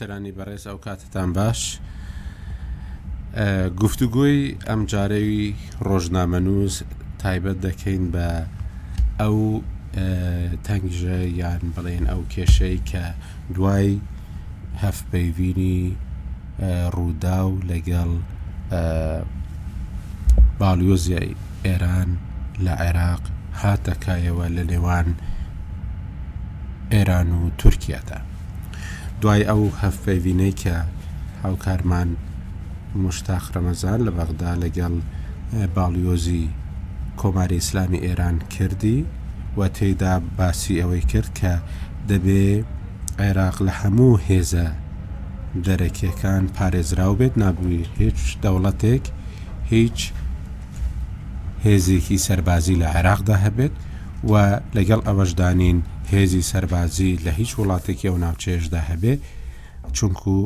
بیسەرانی بەڕێز ئەو کاتتان باش گفتوگۆی ئەم جارەوی ڕۆژنامەنووس تایبەت دەکەین بە ئەو تەنگژە یان بڵێن ئەو کێشەی کە دوای هەف پەیڤینی رووداو لەگەڵ باڵیۆزی ئێران لە عێراق هاتەکایەوە لە نێوان ئێران و تورکیادا دوای ئەو هەفپەیڤینەی کە هاوکارمان مشتاق ڕەمەزان لە بەغدا لەگەڵ باڵیۆزی کۆماری ئیسلامی ئێران کردی و تێدا باسی ئەوەی کرد کە دەبێ عێراق لە هەموو هێزە دەرەکیەکان پارێزراو بێت، نابوی هیچ دەوڵەتێک هیچ هێزێکی سەربازی لە عێراقدا هەبێت و لەگەڵ ئەوەشدانین هێزی سەربازی لە هیچ وڵاتێکی ئەو ناوچەیەشدا هەبێ چونکو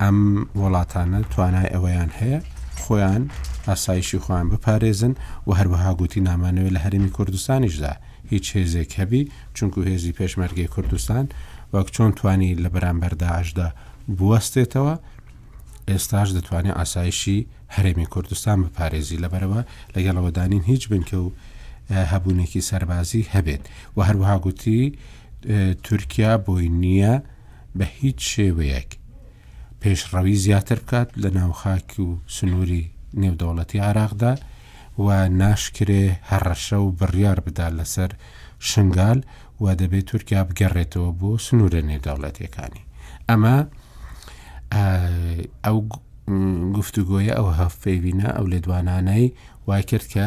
ئەم وڵاتانە توانای ئەوەیان هەیە خۆیان ئاسایشی خۆیان بپارێزن و هەروەها گوتی نامانەوە لە هەرمی کوردستانیشدا هیچ هێزێک هەبی، چونکو هێزی پێشمەرگەی کوردستان وەک چۆن توانی لە بەرامبەر داعشدا بوەستێتەوە، ئێستاش دەتوانێ ئاسایشی هەرێمی کوردستان بپارێزی، لەبەرئەوە لەگەڵ ئەوەدا نین هیچ بنکە و هەبوونێکی سەربازی هەبێت و هەروەها گوتی تورکیا بۆی نییە بە هیچ شێوەیەک. پێشڕەوی زیاتر بکات لە ناو خاک و سنووری نێودەوڵەتی عێراقدا و ناشکرێ هەڕەشە و بڕیار بدا لەسەر شنگال و دەبێت تورکیا بگەڕێتەوە بۆ سنوورە نێودەوڵەتیەکانی ئەمە ئەو گفتوگۆیە ئەو هەفپەیبینە ئەو لێدوانانەی وای کرد کە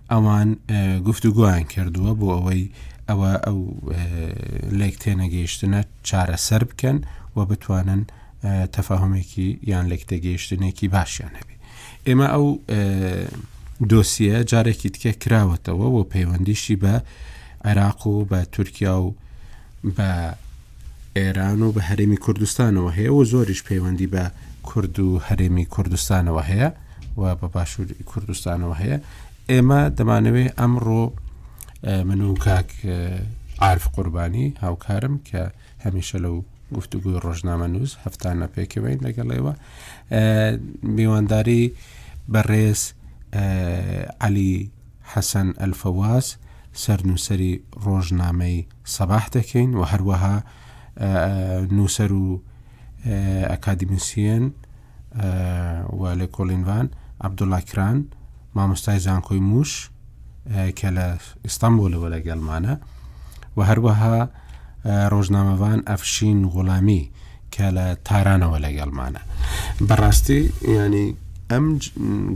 ئەوان گفتوگۆیان کردووە بۆ ئەوەی ئەوە ئەو لێک تێنەگەیشتنە چارەسەر بکەن و بتوانن تەفاهمێکی یان لێک تێگەیشتنێکی باشیان هەبێ ئێمە ئەو دۆسیە جارێکی تکە کراوەتەوە و پەیوەندیشی بە عێراق و بە تورکیا و بە ئێران و بە هەرێمی کوردستانەوە هەیە و زۆریش پەیوەندی بە کورد و هەرێمی کوردستانەوە هەیە و بە باشووری کوردستانەوە هەیە ئێمە دەمانەوێ ئەمڕۆ من و کاک عرف قوربانی هاوکارم کە هەمیشە لەو گفتوگوی ڕۆژنامە نووس هەفتانە پێکەوەین لەگەڵێەوە میوانداری بەڕێز علی حەسەن ئەلفەواز سەرنووسری ڕۆژنامەی سەباح دەکەین و هەروەها نووسەر و ئەکادیمیسیەن و لە کۆلینڤان عبدوڵا کران مامۆستای زانکۆی موش کە لە ئیستانبولەوە لەگەڵمانە و هەروەها ڕۆژنامەوان ئەفشین غوڵامی کە لە تارانەوە لەگەڵمانە بەڕاستی ینی ئەم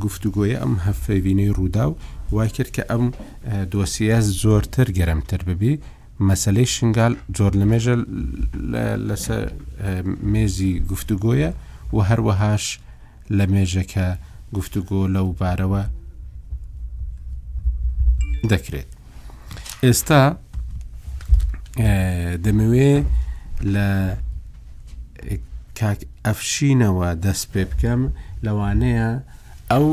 گفتوگۆیە ئەم هەفەیبینەی ڕوودا و وای کرد کە ئەم دۆسیە زۆرتر گەرمتر ببی مەسەلەی شنگال زۆر لەمێژە لەسە مێزی گفتوگۆیە و هەروەهاش لە مێژەکە گفتوگۆ لەو بارەوە دەکرێت ئێستا دەمەوێ لە کاک ئەفشینەوە دەست پێ بکەم لەوانەیە ئەو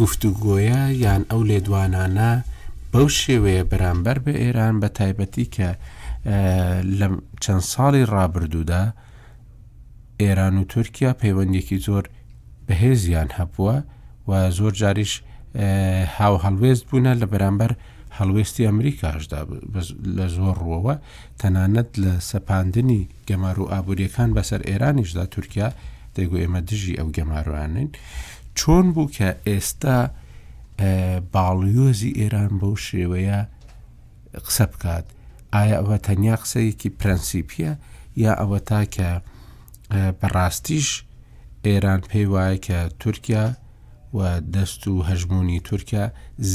گفتوگۆیە یان ئەو لێدوانانە بەو شێوەیە بەرامبەر بە ئێران بە تایبەتی کە لە چەند ساڵی ڕابردوودا ئێران و تورکیا پەیوەندێکی زۆر بەهێزیان هەبووە و زۆر جاریش هاو هەڵوێست بوونە لە بەرامبەر هەڵوێستی ئەمریکاشدا لە زۆر ڕوەوە تەنانەت لە سەپاندنی گەمارۆ ئابوریەکان بەسەر ئێرانیشدا تورکیا دەیگو ئێمە دژی ئەو گەمارۆیانین چۆن بوو کە ئێستا باڵیۆزی ئێران بەو شێوەیە قسە بکات ئایا ئەوە تەنیا قسەیەکی پرەنسیپیە یا ئەوە تاکە بەڕاستیش ئێران پێی وایە کە تورکیا و دەست و هەژمونی تورکیا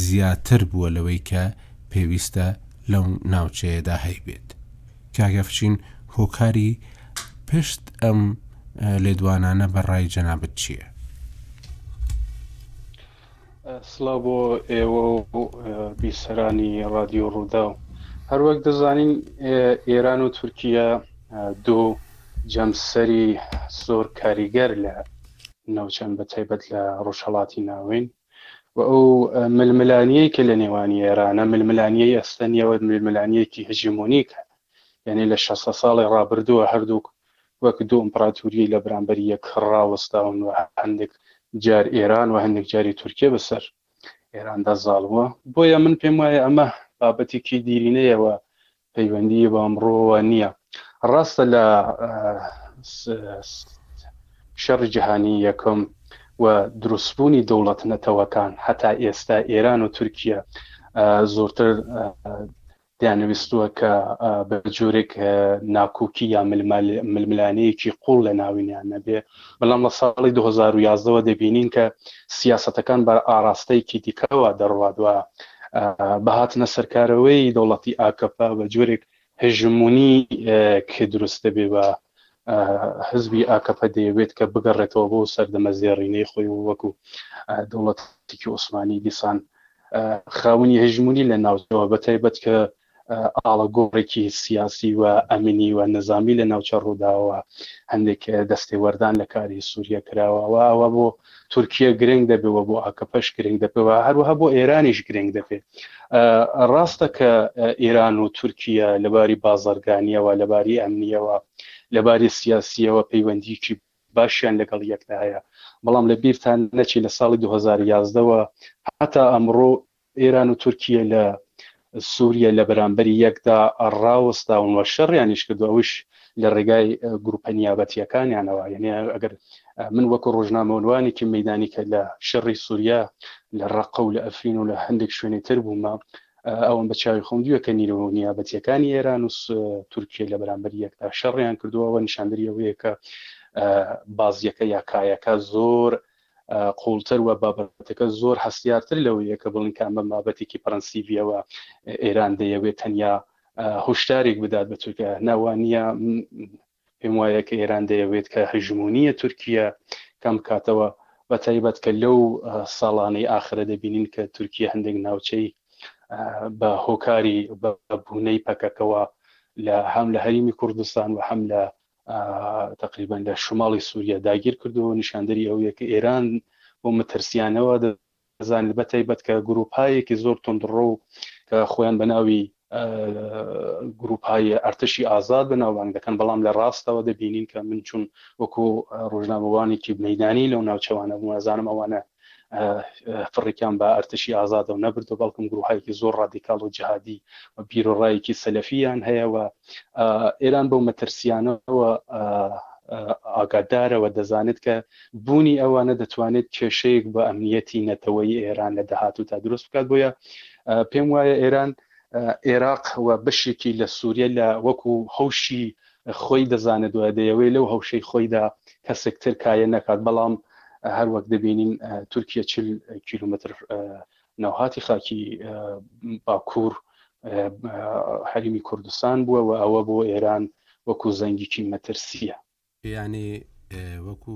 زیاتر بووە لەوەی کە پێویستە لەو ناوچەیەدا هەیبێت. کاک ئەفشین هۆکاری پشت ئەم لێدوانانە بە ڕای جەنابت چییە؟ سڵاو بۆ ئێوە و بیسەرانی ڕادیۆ ڕوودا و هەروەک دەزانین ئێران و تورکیا دوو جەمسەری زۆر کاریگەر لە ناوچەن بە تایبەت لە ڕۆژهڵاتی ناوین و ئەو ململانیەی کە لە نێوانی ئێرانە ململانیەی ئەستە نیە و ململانیەکی هژیمونیکە یعنی لە شەسە ساڵی ڕابردووە هەردووک وەک دوو ئمپراتوریەی لە برامبەری یەک ڕاوەستاون و هەندێک جار ئێران و هەندێک جاری تورکیە بەسەر ئێراندا زاڵ بووە بۆیە من پێم وایە ئەمە بابەتێکی دیرینەیەوە پەیوەندی بە ئەمڕۆوە نییە ڕاستە لە شەڕی جیهانی یەکەم و دروستبوونی دەوڵەت نەتەوەکان هەتا ئێستا ئێران و تورکیا زۆرتر دەیانویستووە کە بە جۆرێک ناکۆکی یا ململانەیەکی قوڵ لە ناوینیان نەبێ بەلام لە ساڵی دوو هەزار و یازدە وە دەبینین کە سیاسەتەکان بە ئاراستەیەکی دیکەوە دەڕوات و بە هاتنە سەرکارەوەی دەوڵەتی ئاکەپە بە جۆرێک هژمونی ک دروست دەبێ و حزبی ئاکەپە دەیەوێت کە بگەڕێتەوە بۆ سەردەمە زێڕینەی خۆی و وەکو دەوڵەتێکی عوسمانی دیسان خاونی هژمونی لە ناوچەوە بە تایبەت کە ئاڵەگۆڕێکی سیاسی و ئەمنی و نزامی لە ناوچە ڕووداوە هەندێک دەستێوەردان لە کاری سووریە کراوە و ئەوە بۆ تورکیە گرنگ دەبێەوە بۆ ئاکەپەش گرنگ دەبێەوە هەروەها بۆ ئێرانیش گرنگ دەبێت ڕاستە کە ئێران و تورکیە لەباری بازرگانیەوە لەباری ئەمنیەوە لەباری سیاسیەوە پەیوەندیکی باشیان لەگەڵ یەکدا هەیە بەڵام لە بیرتان نەچی لە ساڵی 2011ەوە هەتا ئەمڕۆ ئێران و تورکیە لە سووریە لە بەرامبەری یەکدا ڕاوەستاون و شەڕیانیش کردووە، ئەویش لە ڕێگای گرووپە نیابەتییەکانیانەوە. یەنی ئەگەر من وەکوو ڕۆژنامەوەنوانێکی مەیدانی کە لە شەڕی سووریە لە ڕەققە و لە ئەفرین و لە هەندێک شوێنی تر بوومە، ئەوەم بە چاوی خۆم دیوە کە نیروە نیابەتییەکانی ئێران و تورکیە لە بەرامبەری یەکدا شەڕیان کردووە. ئەوە نیشاندەری ئەوەیە کە بازییەکە یا کایەکە زۆر قوڵتر و بابەتەکە زۆر هەستیارتر لەوەیە کە بڵین کە ئەمە مابەتێکی پرەنسیڤیەوە ئێران دەیەوێت تەنیا هۆشدارێک بدات بە تورکیا ناوانە پێم وایە کە ئێران دەیەوێت کە هەژمونیە تورکیا کەم بکاتەوە بە تایبەت کە لەو ساڵانەی ئاخرە دەبینین کە تورکیا هەندێک ناوچەی بە هۆکاری بە بوونەی پەکەکەوە لە هەم لە هەریمی کوردستان و هەم لە تەقریبەن لە شماڵی سووریا داگیر کردو نیشاندەری ئەوەیە کە ئێران بۆ مەترسیانەوە دەزانێت بە تایبەت کە گروپایەکی زۆر تندڕۆ و کە خۆیان بە ناوی گروپای ئەرتشی ئازاد بەناوبانگ دەکەن بەڵام لە ڕاستەوە دەبینین کە من چون وەکو ڕۆژنامەوانێکی مەدانی لەو ناوچەوانە بووەزانم ئەوانە فڕێکیان بە ئەرتەشی ئازادەوە نەبردوە بەڵکم گروهایەکی زۆر ڕادیکاڵ و جهادی و بیرۆڕایەکی سەلەفیان هەیە و ئێران بەو مەترسیانەوە ئاگادارەوە دەزانێت کە بوونی ئەوانە دەتوانێت کێشەیەک بە ئەمنیەتی نەتەوەی ئێران لە داهات و تا دروست بکات بۆیە پێم وایە ئێران عێراق و بەشێکی لە سووریە لە وەکو هەوشی خۆی دەزانێت و دەیەوێت لەو هەوشەی خۆیدا کەسێک تر کایە نەکات، بەڵام هەر وەک دەبینین تورکیە چل کیلۆمەتر ناوهاتی خاکی باکوور هەریمی کوردستان بووە و ئەوە بۆ ئێران وەکو زەنگیکی مەترسیە. یانی وەکو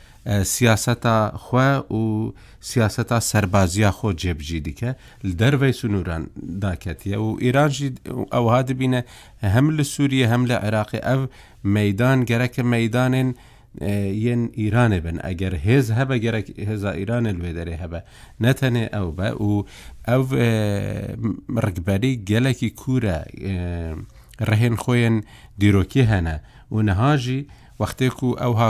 سیاسەتا خوە و سیاسەتا سەربازیا خۆ جێ بجی دیکە لە دەرڤەی سنووران دا کەتیە و ئیرانشی ئەوها دبینە هەم لە سووریە هەم لە عێراقی ئەڤ مەدان گەرەکە مەدانێن یەن ئیرانێ بن ئەگەر هێز هەبە گەرەک هێزا ئیرانە لێ دەرێ هەبە نەتەنێ ئەو بە و ئەو ڕگبەری گەلێکی کورە ڕهێن خۆیان دیرۆکی هەنە و نەهاژی وەختێک و ئەوها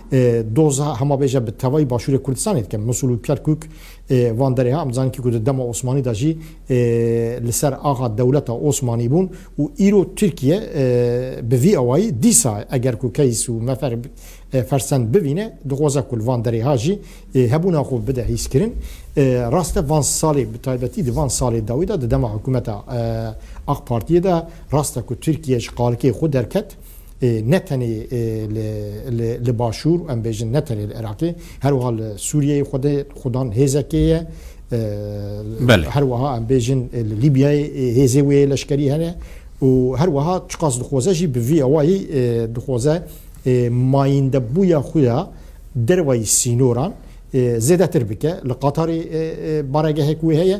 دۆزە هەمابێژە بە تەڤای باشوورێ کوردستانێد کە موسڵ و کەرکووک ڤان دەرێ ها، ئەم زانن کی کو دە دەما ئۆسمانی دا ژی لە سەر ئاغا دەولەتا ئۆسمانی بوون و ئیرۆ تورکیە بە ڤی ئەوایی دیسا ئەگەر کو کەیس و مەفەر فەرسەند بڤینە دخوازە کول ڤان دەرێ ها ژی هەبوونا خۆ بدە هیز کرن راستە ڤان سالێ بە تایبەتی دە ڤان سالێ داوی دا دە دەما حکوومەتا ئاق پارتیە دا راستە کو تورکیەش قالکێ خو دەرکەت نە تەنێ لە باشوور ئەم بێژن نە تەنێ لە عێراقێ هەروەها لە سووریەی خودێ خودان هێزەکەیە هەروەها ئەم بێژن لە لیبیای هێزێ وێ لەشکری هەنێ و هەروەها چقاس دخۆزەژی بڤی ئەوەی دخۆزە مایندە بووە خوە دەروای سینۆران زێدەتر بکە لە قاتاری بارەگە هەکوێ هەیە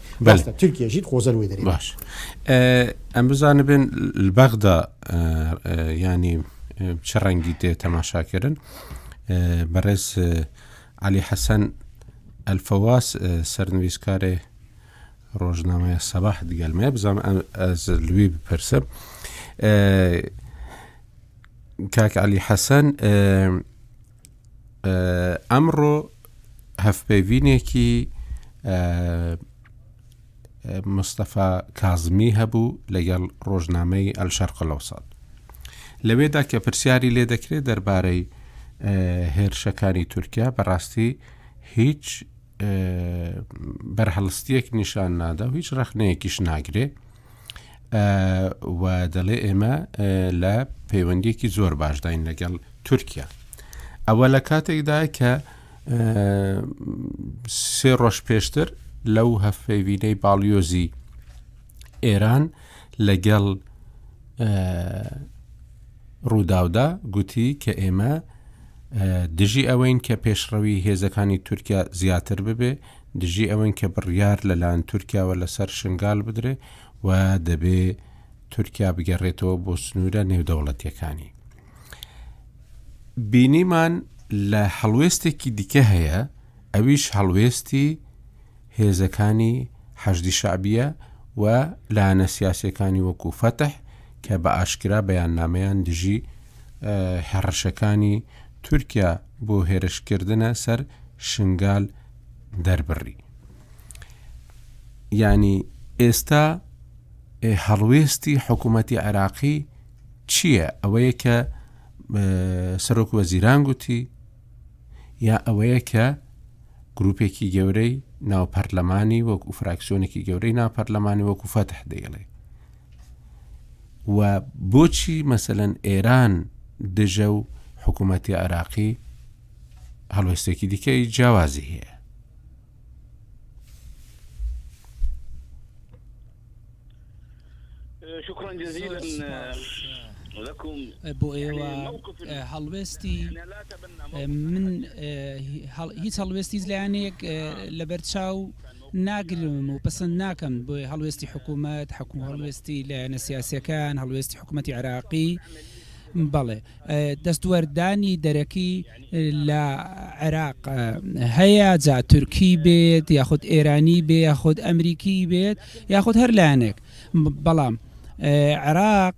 بەستە تورکیا ژیت خۆزەر وێ دەری باش ئەم بزانە بێن بەغدا ینی چ ڕەنگی تێ تەماشاکردن بەڕێز علی حەسەن ئەلفەواس سەرنویستکارێ ڕۆژنامەیە سەباح دیگەلمێ بزانم ئەز لوی بپرسە کاک علی حەسەن ئەمڕۆ هەڤپەیڤینێکی مستەفا کازمی هەبوو لەگەڵ ڕۆژنامەی ئەلشەرقەلەوسات لەوێدا کە پرسیاری لێ دەکرێت دەربارەی هێرشەکانی تورکیا بەڕاستی هیچ بەرهەڵستیەک نیشان نادا و هیچ ڕەخنەیەکیش ناگرێ و دەڵێ ئێمە لە پەیوەندیەکی زۆر باشداین لەگەڵ تورکیا ئەوە لە کاتێکدا کە سێ ڕۆژ پێشتر لەو هەفەیوینەی باڵیۆزی ئێران لەگەڵ رووداودا گوتی کە ئێمە دژی ئەوەین کە پێشڕەوی هێزەکانی تورکیا زیاتر ببێ، دژی ئەوەین کە بڕیار لەلایەن تورکیاوە لەسەر شنگال بدرێ و دەبێ تورکیا بگەڕێتەوە بۆ سنوورە نێودەوڵەتیەکانی. بینیمان لە هەڵوێستێکی دیکە هەیە ئەویش هەڵوێستی هێزەکانی حەشدی شەعبیە و لایەنە سیاسیەکانی وەکو فەتح کە بە ئاشکرا بەیاننامەیان دژی هێڕشەکانی تورکیا بۆ هێرشکردنە سەر شنگال دەربڕی ینی ئێستا هەڵوێستی حکوومەتی عراقی چییە ئەوەیە کە سەرۆک وەزیران گوتی یا ئەوەیە کە گروپێکی گەورەی ناو پەرلەمانی وەک و فراکسیۆنێکی گەورەی ناو پەرلەمانی وەکو فەتح دەیڵێ و بۆچی مەسەەن ئێران دژە و حکوومەتتی عراقی هەڵوێستێکی دیکەی جیاوازی هەیە شكرا جزيلا لكم بۆ ئێوە هەڵوێستی من هیچ هەڵوێستی لایەنێک لەبەرچاو ناگرم و پسند ناکەم بۆی هەڵوێستی حکوومەت حکوم هەڵوێستی لایەنە سیاسەکان هەڵوێستی حکوومەتتی عراقی بەڵێ دەستوەردانی دەرەکی لە عێراق هەیە جا تورکی بێت یاخود ئێرانی بێ یاخود ئەمریکی بێت یاخود هەر لایەنێک بەڵام عێراق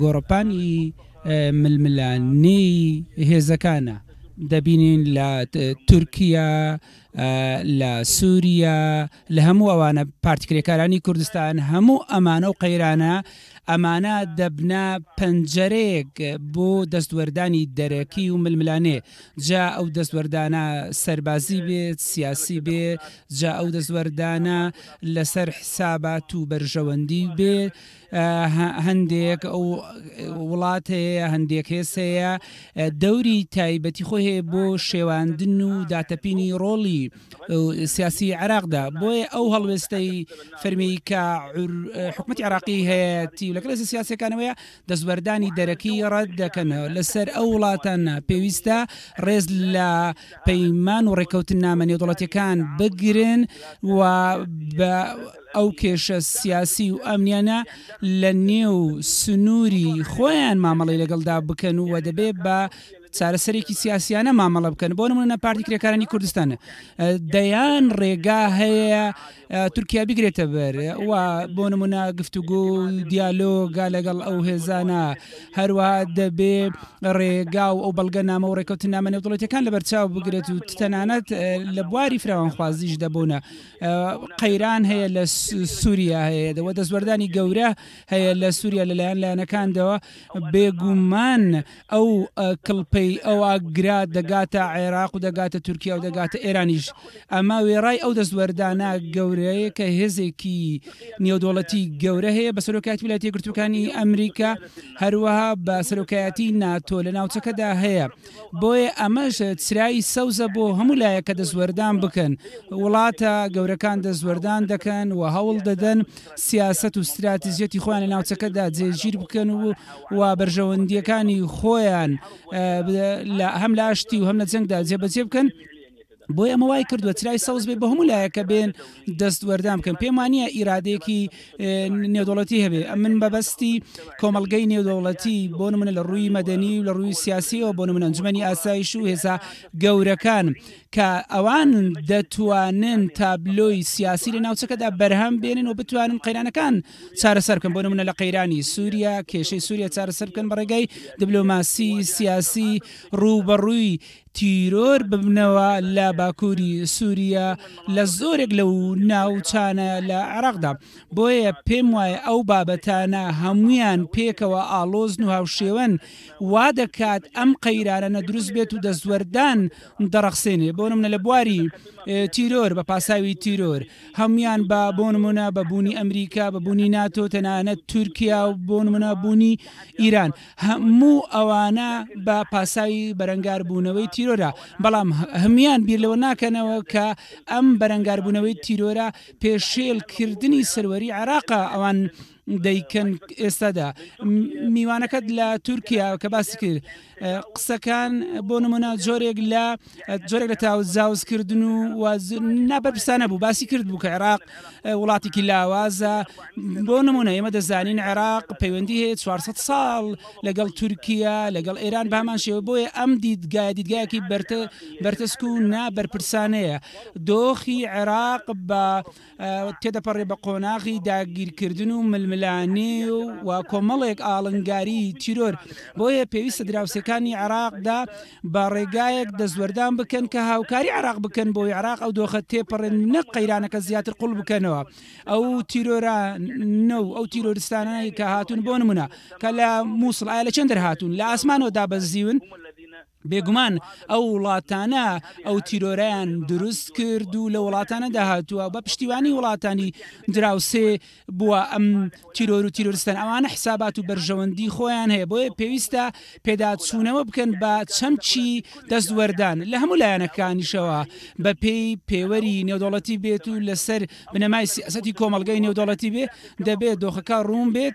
گۆڕپانی ململانێی هێزەکانە دەبینین لە تورکیا لە سووریا لە هەموو ئەوانە پارتی کرێکارانی کوردستان هەموو ئەمانە و قەیرانە ئەمانە دەبنە پەنجەرەیەک بۆ دەستوەردانی دەرەکی و ململانێ جا ئەو دەستوەردانە سەربازی بێت سیاسی بێ جا ئەو دەستوەردانە لەسەر حسابات و بەرژەوەندی بێ هەندێک وڵات هەیە هەندێک هێز هەیە دەوری تایبەتی خۆی هەیە بۆ شێواندن و داتەپینی ڕۆڵی سیاسی عراقدا بۆیە ئەو هەڵوێستەی فەرمی کە حکومت عراقی هەیەتی و لە کلێسە سیاسەکانەوەیە دەستبەردانی دەرەکی ڕەت دەکەنەوە لەسەر ئەو وڵاتانە پێویستە ڕێز لە پەیمان و ڕێککەوتن نامە نێودوڵەتەکان بگرن و بە ئەو کێشە سیاسی و ئەمنیانە لە نێو سنووری خۆیان مامەڵەی لەگەڵدا بکەن و دەبێ بە چارەسەرێکی سیاسیانە مامەڵە بکەن بۆ نموونە پارتی کرێکارانی کوردستان دەیان ڕێگا هەیە تورکیا بگرێتە بەر و بۆ نموونە گفتوگو دیالۆگا لەگەڵ ئەو هێزانە هەروە دەبێ ڕێگا و ئەو بەڵگە نامە و ڕێکەوت نامە نێودڵێتەکان لە بەرچاو بگرێت و تەنانەت لە بواری فراوانخوازیش دەبوونە قەیران هەیە لە سوریا هەیە دەوە دەستوەردانی گەورە هەیە لە سوریا لەلایەن لایەنەکاندەوە بێگومان ئەو کڵپەی ئەو ئاگرا دەگاتە عێراق و دەگاتە تورکیا و دەگاتە ئێرانیش ئەمە وێڕای ئەو دەستوەردانە گەورەیە کە هێزێکی نێودوڵەتی گەورە هەیە بە سەرۆکاتی ولاتی گرتوەکانی ئەمریکا هەروەها بە سەرۆکایەتی ناتۆ لە ناوچەکەدا هەیە بۆیە ئەمەش چرای سەوزە بۆ هەموو لایەک کە دەستوەردان بکەن، وڵاتە گەورەکان دەستوەردان دەکەن و هەوڵ دەدەن سیاسەت و ستراتیجیەتی خۆیان لە ناوچەکەدا جێگیر بکەن و بەرژەوەندییەکانی خۆیان هەم لە ئاشتی و هەم لە جەنگدا جێبەجێ بکەن. بۆیە ئەمە وای کردووە چرای سەوز بێ بۆ هەموو لایەکە بێن دەست وەردان بکەن پێم وانە ئیرادێکی نێودوڵەتی هەبێ ئە من بەبستی کۆمەلگەی نێودوڵەتی بۆ منە لە ڕووی مەدەنی و لە ڕووی سیاسیەوە بۆ منە ئەنجومی ئاسایش و هێزا گەورەکان کە ئەوان دەتوانن تابلۆی سیاسی لە ناوچەکەدا بەرهەم بێنن و بتوانن قەیرانەکان چارەسەر بکەن بۆ منە لە قەیرانی سووریا کێشەی سووریا چارەسەر بکەن بە ڕێگەی دبلۆماسی سیاسی ڕوو بەڕووی تیرۆر ببنەوە لە باکووری سووریا لە زۆرێک لەو ناوچانە لە عێراقدا. بۆیە پێم وایە ئەو بابەتانە هەموویان پێکەوە ئاڵۆزن و هاوشێوەن، وا دەکات ئەم قەیرانە دروست بێت و دەستوەردان دەڕەخسێنێت. بۆ نموونە لە بواری تیرۆر بە پاساوی تیرۆر هەموویان بە بۆ نموونە بە بوونی ئەمریکا، بە بوونی ناتۆ، تەنانەت تورکیا و بۆ نموونە بوونی ئیران. هەموو ئەوانە بە پاساوی بەرەنگاربوونەوەی تیرۆرە، بەڵام هەموویان بیر لەوە ناکەنەوە کە ئەم بەرەنگاربوونەوەی تیرۆرە پێشێل کردنی سەروەری عێراقە ئەوان دەیکەن ئێستادا میوانەکەت لە تورکیا کە باسی کرد قسەکان بۆ نمونە جۆرێک لە جۆرێک لە تاوجاوز کردن و نابەرپرسانە بوو باسی کرد بوو کە عێراق وڵاتێکی لاوازە بۆ نمونە ئێمە دەزانین عێراق پەیوەندی هەیە 400 ساڵ لەگەڵ تورکیا لەگەڵ ئێران بامان شێوە بۆیە ئەم دیدگا دیدگایەکی بەرتە بەرتەسک و نابەرپرسانەیە دۆخی عێراق بە تێدەپەڕێ بە قۆناغی داگیرکردن و ململانێ و کۆمەڵێک ئاڵنگاری تیرۆر، بۆیە پێویستە دراوسێکانی عێراقدا بە ڕێگایەک دەستوەردان بکەن کە هاوکاری عێراق بکەن بۆی عێراق ئەو دۆخە تێپەڕێن و نەک قەیرانەکە زیاتر قوڵ بکەنەوە ئەو تیرۆرانە و ئەو تیرۆرستانەی کە هاتوون بۆ نمونە کە لە موسڵ ئایا لە چەند دەرهاتوون لە ئاسمانەوە دابەزیون. بێگومان ئەو وڵاتانە ئەو تیرۆرەیان دروست کرد و لە وڵاتانەدا هاتووە بە پشتیوانی وڵاتانی دراوسێ بووە ئەم تیرۆر و تیرۆرستان ئەوانە حسابات و بەرژەوەندی خۆیان هەیە بۆیە پێویستە پێداچوونەوە بکەن بە چەمکی دەستوەردان لە هەموو لایەنەکانیشەوە بە پێی پێوەری نێودەوڵەتی بێت و لەسەر بنەمای سیاسەتی کۆمەڵگەی نێودەوڵەتی بێ دەبێت دۆخەکە ڕوون بێت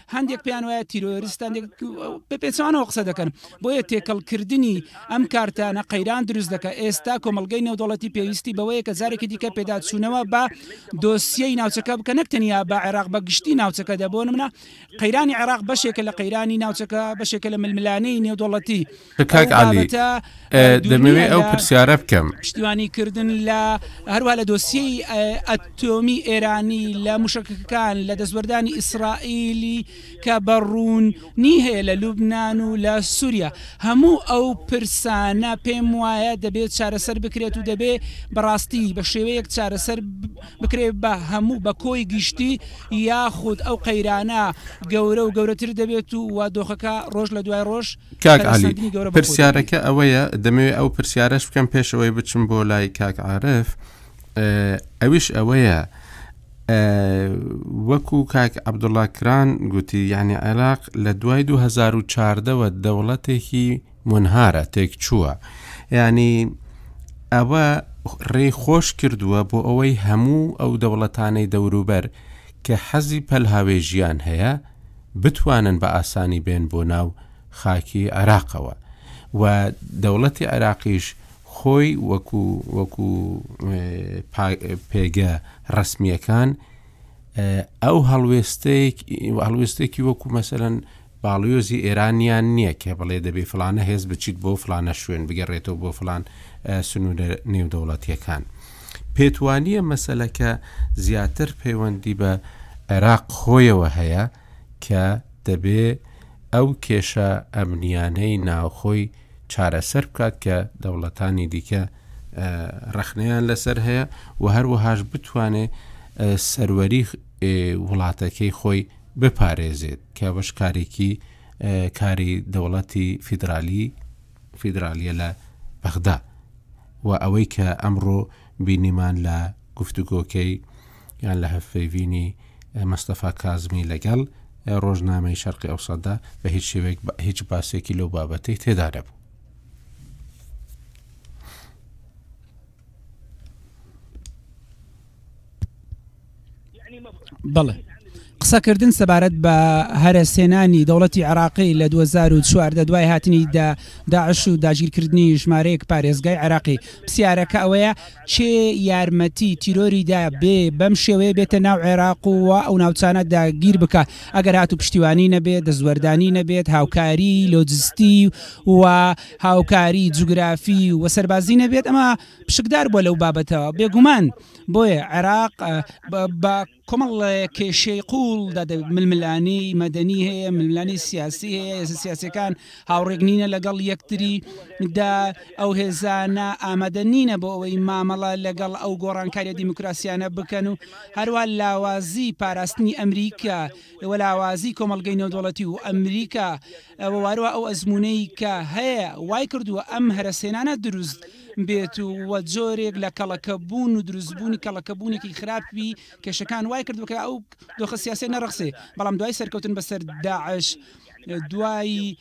هەندێک پێیان وایە تیرۆریست هەندێک بە پێچانەوە قسە دەکەن بۆیە تێکەڵکردنی ئەم کارتانە قەیران دروست دەکە ئێستا کۆمەلگەی نێودوڵەتی پێویستی بەوەیە کە جارێکی دیکە پێداچوونەوە بە دۆسیەی ناوچەکە بکە نەک تەنیا بە عێراق بە گشتی ناوچەکە دەبۆن منە قەیرانی عێراق بەشێکە لە قەیرانی ناوچەکە بەشێکە لە ململانێی نێودوڵەتی کاک علی دەمەوێت ئەو پرسیارە بکەم پشتیوانی کردن لە هەروە لە دۆسیی ئەتۆمی ئێرانی لە مشکەکان لە دەستوەردانی ئیسرائیلی کە بەڕوون نی هەیە لە لوبناان و لە سووریا هەموو ئەو پرسانە پێم وایە دەبێت چارەسەر بکرێت و دەبێ بەڕاستی بە شێوەیەک چارەسەر بکرێ بە هەموو بە کۆی گشتی یاخود ئەو قەیرانە گەورە و گەورەتر دەبێت و و دۆخەکە ڕۆژ لە دوای ڕۆژ کاک علی پرسیارەکە ئەوەیە دەمەوێت ئەو پرسیارەش بکەم پێش ئەوەی بچم بۆ لای کاک عاعرف ئەویش ئەوەیە وەکو کاک عبدوڵاکران گوتی یعنی عێراق لە دوای 2014ەوە دەوڵەتێکی مونهارە تێکچووە یانی ئەوە ڕێی خۆش کردووە بۆ ئەوەی هەموو ئەو دەوڵەتانەی دەوروبەر کە حەزی پەلهاوێژیان هەیە بتوانن بە ئاسانی بێن بۆ ناو خاکی عێراقەوە و دەوڵەتی عێراقیش خۆی وەکو وەکو پێگە ڕسمیەکان ئەو هەڵوێستێک هەڵوێستێکی وەکو مەسەرەن باڵیۆزی ئێرانیان نییە کە بڵێ دەبێ فڵانە هێز بچیت بۆ فڵانە شوێن، بگەڕێتەوە بۆ فڵان سنوورە نێودەوڵەتییەکان. پێتوانییە مەسەلەکە زیاتر پەیوەندی بە عێراق خۆیەوە هەیە کە دەبێ ئەو کێشە ئەمنییانەی ناوخۆی چارەسەر بکات کە دەوڵەتانی دیکە ڕەخنەیان لەسەر هەیە و هەروەهاش بتوانێ سەروەری وڵاتەکەی خۆی بپارێزێت کە ئەوەش کارێکی کاری دەوڵەتی فیدرالی فیدرالیە لە بەغدا و ئەوەی کە ئەمڕۆ بینیمان لە گفتوگۆکەی یان لە هەفەیڤینی مەستەفا کازمی لەگەڵ ڕۆژنامەی شەرقی ئەوسەدا بە هیچ شێوێک هیچ باسێکی لەو بابەتەی تێدا نەبوو بەڵێ قسەکردن سەبارەت بە هەرەسێنانی دەوڵەتی عراقی لە 2014 دوای هاتنی دا داعش و داگیرکردنی ژمارەیەک پارێزگای عراقی پرسیارەکە ئەوەیە چێ یارمەتی تیرۆریدا بێ بەم شێوەیە بێتە ناو عێراق و ئەو ناوچانە داگیر بکە ئەگەر هات و پشتیوانی نەبێت دەستوەردانی نەبێت هاوکاری لۆجستی و هاوکاری جوگرافی و سەربازی نەبێت ئەمە پشکدار بووە لەو بابەتەوە بێگومان بۆیە عێراق بە کۆمەڵ کێشەی قوڵ ململانی مەدەنی هەیە ململانی سیاسی هەیە ئێسە سیاسەکان هاوڕێک نینە لەگەڵ یەکتری دا ئەو هێزانە ئامادە نینە بۆ ئەوەی مامەڵە لەگەڵ ئەو گۆڕانکاری دیموکراسیانە بکەن و هەروە لاوازی پاراستنی ئەمریکا وەلاوازی کۆمەلگەی نێودوڵەتی و ئەمریکا و واروا ئەو ئەزموونەی کە هەیە وای کردووە ئەم هەرەسێنانە دروست بێت و جۆرێک لە کەڵەکەبوون و دروستبوونی کەڵەکەبوونێکی خراپی کێشەکان وای کردووە کە ئەو دۆخە سیاسیە نەڕەخسێ بەڵام دوای سەرکەوتن بەسەر داعش دوای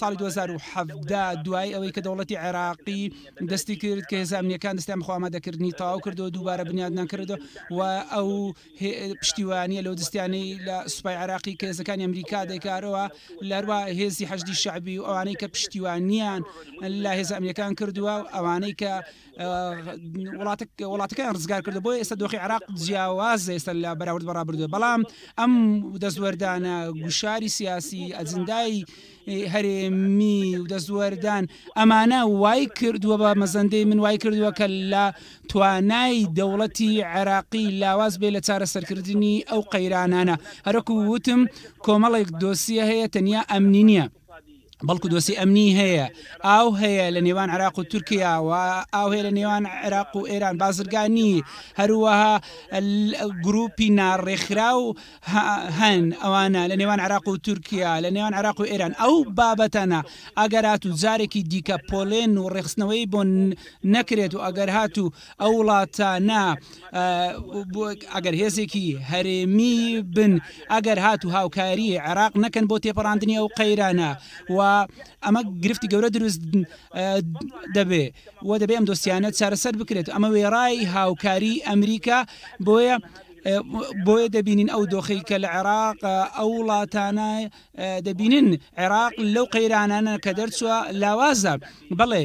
ساڵی 2017 دوای ئەوەی کە دەوڵەتی عێراقی دەستی کرد کە هێزە ئەمنیەکان دەستیان بەخۆ ئامادەکردنی تەواو کردەوە دووبارە بنیادنان کردەوە و ئەو پشتیوانیە لەو دەستیانەی لە سوپای عێراقی کە هێزەکانی ئەمریکا دەیکارەوە لە هەروە هێزی حەشدی شەعبی و ئەوانەی کە پشتیوانیان لە هێزە ئەمنیەکان کردووە و ئەوانەی کە وڵاتە وڵاتەکەیان ڕزگار کردو بۆ ئێستا دۆخی عراق جیاواز ئێستا لە بەراورد بەڕابردووە بەڵام ئەم دەستوەردانە گوشاری سیاسی ئەجندای هەرێمی و دەستوەردان ئەمانە وای کردووە بە مەزەندەی من وای کردووە کە لە توانای دەوڵەتی عێراقی لاواز بێ لە چارەسەرکردنی ئەو قەیرانانە هەرەکو وتم کۆمەڵێک دۆسیە هەیە تەنیا ئەمنی نییە بەڵکو دۆسی ئەمنی هەیە ئاو هەیە لە نێوان عراق و تورکیا و ئاو هەیە لە نێوان عێراق و ئێران بازرگانی هەروەها گروپی ناڕێکخرا و هەن ئەوانە لە نێوان عراق و تورکیا لە نێوان عراق و ئێران ئەو بابەتانە ئەگەرات و جارێکی دیکە پۆلێن و ڕێخستنەوەی بۆ نەکرێت و ئەگەر هات و ئەو وڵاتانە ئەگەر هێزێکی هەرێمی بن ئەگەر هات و هاوکاری عراق نەکەن بۆ تێپەڕاندنی ئەو قەیرانە و ئەمە گرفتی گەورە دروست دەبێ و دەبێ ئەم دۆسیانە چارەسەر بکرێت ئەمە وێڕای هاوکاری ئەمریکا بۆیە بۆیە دەبینین ئەو دۆخەی کە لە عێراق ئەو وڵاتانە دەبینن عێراق لەو قەیرانانە کە دەرچووە لاوازە بڵێ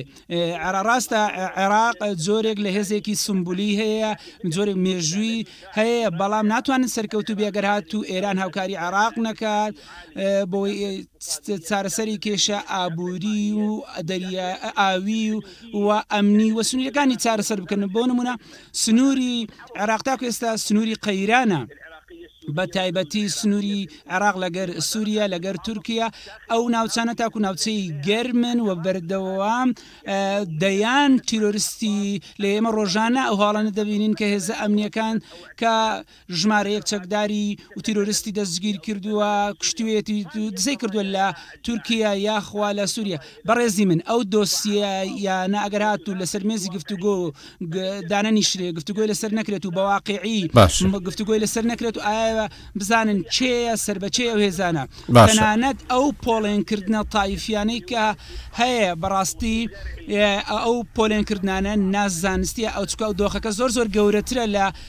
عێراڕاستە عێراق جۆرێک لە هێزێکی سمبولی هەیە جۆرێک مێژووی هەیە بەڵام ناتوانن سەرکەوتو بێگەر هات و ئێران هاوکاری عێراق نەکات بۆی چارەسەری کێشە ئابووری و دەریا ئاوی و ئەمنی وە سنوورەکانی چارەسەر بکەن بۆ نمونە سنووری عێراق تاکو ئێستا سنووری قەیرانە، بە تایبەتی سنووری عێراق لەگەر سووریە، لەگەر تورکیە، ئەو ناوچانە تاکو ناوچەی گەرمن و بەردەوام دەیان تیرۆرستی لێ ئێمە ڕۆژانە ئەو هەواڵانە دەبینین کە هێزە ئەمنیەکان کە ژمارەیەک چەکداری وتیرۆرستی دەستگیرکردوە کوشتویەتی دزەی کردوە لە تورکیا یاخوا لە سوریا بەڕێزی من ئەو دۆسیە یانە ئەگەر هاتو لەسەر مێزی گفتوگۆ دانەنیشرێ گفتوگۆی لەسەر نەکرێت و بەواقعی گفتوگۆی لەسەر نەکرێت و ئایا بزانن چێە سربەچێ ئەو هێزانە تەنانەت ئەو پۆڵێنکردنە تایفیانەی کە هەیە بەڕاستی ئەو پۆلێنکردانە نازانستیە ئەو چکە و دۆخەکە زۆر زۆر گەورەترە لە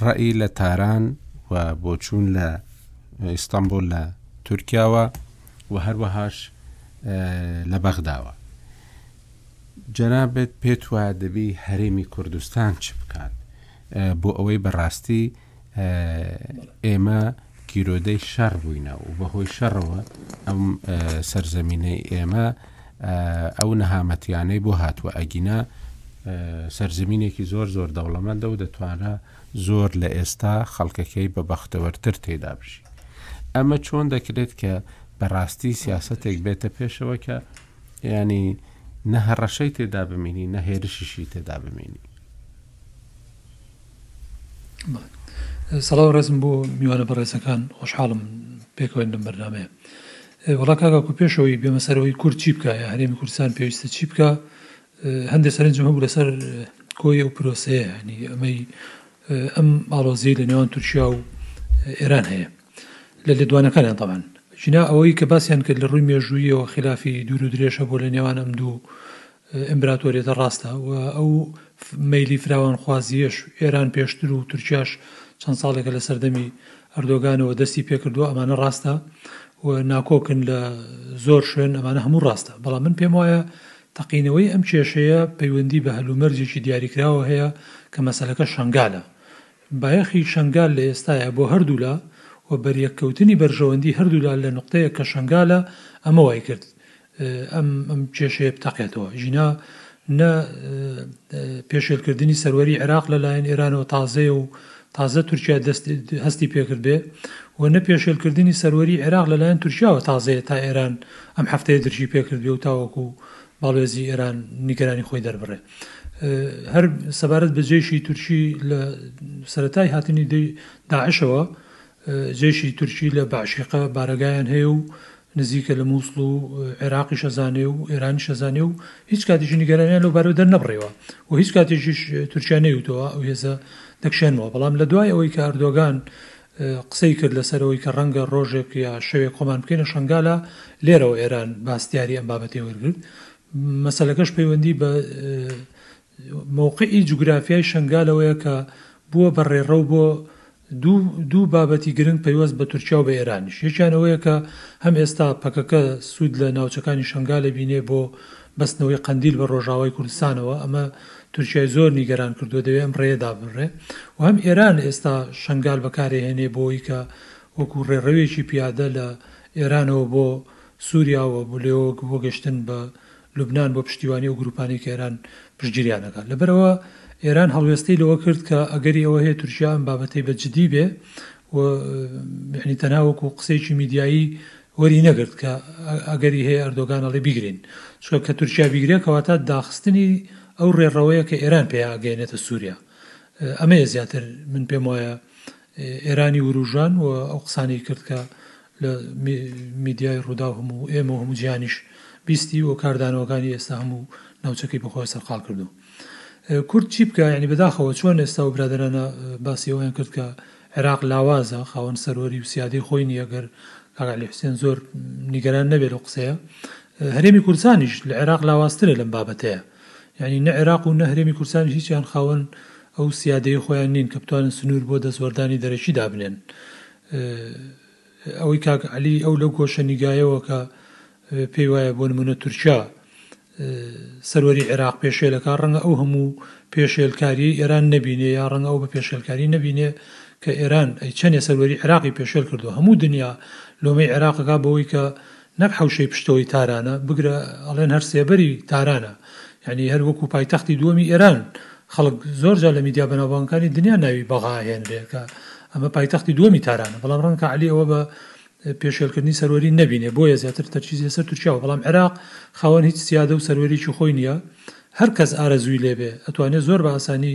ڕەئی لە تاران و بۆچوون لە ئیستانبول لە تورکیاوە و هەروەهاش لە بەغداوە جەنابێت پێت وە دەبی هەرێمی کوردستان چ بکات بۆ ئەوەی بەڕاستی ئێمە گیرۆدەی شەڕ بووینە و بە هۆی شەڕەوە ئەم سەرزەمینەی ئێمە ئەو نەهامەتیانەی بۆ هاتووە ئەگینا سەرزمینێکی زۆر زۆر دەوڵەمەندە و دەتوانە زۆر لە ئێستا خەڵکەکەی بە بەختەوەرتر تێدا بژی ئەمە چۆن دەکرێت کە بەڕاستی سیاستێک بێتە پێشەوە کە ینی نە هەڕەشەی تێدا بمینی نە هێرشیشی تێدا بمینی سڵاو و ڕێزم بۆ میوانە بەڕێزەکان خۆشحاڵم پێکەوەین لەم بەرنامەیە وەڵا کاکاکو پێشەوەی بێمە سەرەوەی کورد چی بکە یا هەرێمی کوردستان پێویستە چی بکە هەندێک سەرنجم هەبوو لەسەر کۆی و پرۆسەیە هەنی ئەمەی ئەم ئاڵۆزی لە نێوان تورکیا و ئێران هەیە لە لێدوانەکانیان تاوان ژنا ئەوەی کە باسییان کرد لە ڕووی مێژوویەوە خلافی دوور و درێژە بۆ لە نێوان ئەم دوو ئیمبراتۆریەتە ڕاستە و ئەو مەیلی فراوانخوازییەش ئێران پێشتر و تورکیاش چەند ساڵێکە لە سەردەمی ئەردۆگانەوە دەستی پێکردووە ئەمانە ڕاستە و ناکۆکن لە زۆر شوێن ئەمانە هەموو ڕاستە بەڵام من پێم وایە تەقینەوەی ئەم کێشەیە پەیوەندی بە هەلومەرجێکی دیاریکراوە هەیە کە مەسەلەکە شەنگالە بایەخی شەنگال لە ئێستاە بۆ هەردوولا و بەریەککەوتنی بەرژەوەندی هەردوولا لە نقطەیە کە شەنگالە ئەمە وای کرد ئەم ئەم کێشەیە بتەقێتەوە. ژینا، نە، پێشێلکردنی سەروەری عێراق لە لایەن ئێرانەوە تازەیە و تازە تورکیا دەست، هەستی پێکردبێ و نە پێشێلکردنی سەروەری عێراق لە لایەن تورکیاوە تازەیە تا ئێران ئەم هەفتەیە درکی پێکردبێ و تاوەکو باڵوێزی ئێران نیگەرانی خۆی دەربڕێ. هەر سەبارەت بە جەیشی تورکی لە سەرەتای هاتنی دەی، داعشەوە، جەیشی تورکی لە بەعشیقە بارەگایان هەیە و نزیکە لە موسڵ و عێراقیش ئەزانێ و ئێرانیش ئەزانێ و هیچ کاتیشی نیگەرانیان لەو بارەوە دەرنەبڕیوە و هیچ کاتێکیش تورکیا نەیوتەوە ئەو هێزە دەکشێنمەوە بەڵام لە دوای ئەوەی کە ئەردۆگان قسەی کرد لەسەرەوەی کە ڕەنگە ڕۆژێک یا شەوێک خۆمان بکەینە شنگالە لێرەوە ئێران باس دیاری ئەم بابەتی وەرگرت مەسەلەکەش پەیوەندی بە مەوقعی جوگرافیای شەنگالەوەیە کە بووە بە ڕێڕەو بۆ دوو دوو بابەتی گرنگ پەیوەست بە تورکیا و بە ئێرانیش. یەکیان ئەوەیە کە هەم ئێستا پەکەکە سوود لە ناوچەکانی شەنگال ئەبینێ بۆ بەستنەوەی قەندیل بە ڕۆژاوای کوردستانەوە، ئەمە تورکیای زۆر نیگەران کردووە دەوێ ئەم ڕێیە دابنرێ و هەم ئێران ئێستا شەنگال بەکارئەهێنێ بۆی کە وەکوو ڕێڕەوێکی پیادە لە ئێرانەوە بۆ سووریا و لێوە بۆ گەشتن بە لوبنان بۆ پشتیوانی ئەو گروپانەی کە ئێران پشتگیریان ئەکات. لەبەرئەوە ئێران هەڵوێستەی لەوە کرد کە ئەگەری ئەوە هەیە تورکیا ئەم بابەتەی بە جدی بێ و یەعنی تەنها وەکو قسەیەکی میدیایی وەری نەگرت کە ئەگەری هەیە ئەردۆگان ئەڵێ بیگرین. چونکە کە تورکیا بیگرێ کەواتە داخستنی ئەو رێڕەوەیە کە ئێران پێیان ئەگەیەنێتە سوریا. ئەمەیە زیاتر من پێم وایە ئێرانی ورووژان و ئەو قسانەی کرد کە لە میدیای ڕووداو هەموو ئێمە و هەموو جیهانیش بیستی و کاردانەوەکانی ئێستا هەموو ناوچەکەی بە خۆی سەرقاڵ کردووە. کورد چی بکا یعنی بەداخەوە چۆن ئێستا و برادەرانە باسی ئەوەیان کرد کە عێراق لاوازە خاوەن سەروەری و سیادەی خۆی نییە گەر کاک عەلی حوسێن زۆر نیگەران نەبێت لەو قسەیە هەرێمی کوردستانیش لە عێراق لاوازترە لەم بابەتەیە یانی نە عێراق و نە هەرێمی کوردستانیش هیچیان خاوەن ئەو سیادەیەی خۆیان نین کە بتوانن سنوور بۆ دەستوەردانی دەرەکی دابنێن. ئەوەی کاک عەلی ئەو لەو گۆشە نیگایەوە کە پێی وایە بۆ نمونە تورکیا سەروەری عێراق پێشێلەکە ڕەنگە ئەو هەموو پێشێلکاریی ئێران نەبینێ یا ڕەنگە ئەو بە پێشێلکاری نەبینێ کە ئێران ئەی چەندێ سەروەری عێراقی پێشێل کردو هەموو دنیا لۆمەی عێراقەکە بەوەی کە نەک حەوشەی پشتەوەی تارانە، بگرە ئەڵێن هەر سێبەری تارانە، یانی هەر وەکو پایتەختی دووەمی ئێران، خەڵک زۆر جار لە میدیا بەناوبانگەکانی دنیا ناوی بەغا ئەهێنرێ کە ئەمە پایتەختی دووەمی تارانە، بەڵام ڕەنگە عەلی ئەوە بە پێشێلکردنی سەروەری نەبینێ، بۆیە زیاتر تەرکیزی لەسەر تورکیا بوو، بەڵام عێراق خاوەن هیچ سیادە و سەروەریی خۆی نییە، هەر کەس ئارەزووی لێبێ، ئەتوانێ زۆر بە ئاسانی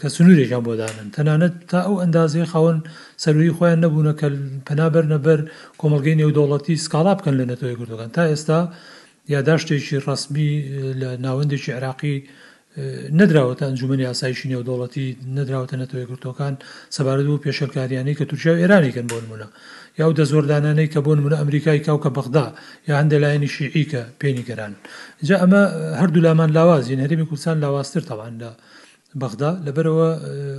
کە سنوورێکیان بۆ دانەن، تەنانەت تا ئەو ئەندازەیە خاوەن سەروەیی خۆیان نەبوونە کە پەنا بەرنە بەر کۆمەڵگەی نێودەوڵەتی سکاڵا بکەن لە نەتەوە یەکگرتووەکان، تا ئێستا یاداشتێکی ڕەسمی لە ناوەندێکی عێراقی نەدراوەتە ئەنجوومەنی ئاسایشی نێودەوڵەتی، نەدراوەتە نەتەوە یەکگرتووەکان سەبارەت بەو پێشێلکارییانەی کە تورکیا و ئێران ئەیکەن بۆ نموونە. یا ئەو دەستوەردانانەی کە بۆ نمونە ئەمریکای کاو کە بەغدا یا هەندێ لایەنی شیعی کە پێی نیگەرانن جا ئەمە هەردوو لامان لاوازین هەرێمی کوردستان لاوازتر تەوان لە بەغدا لەبەرەوە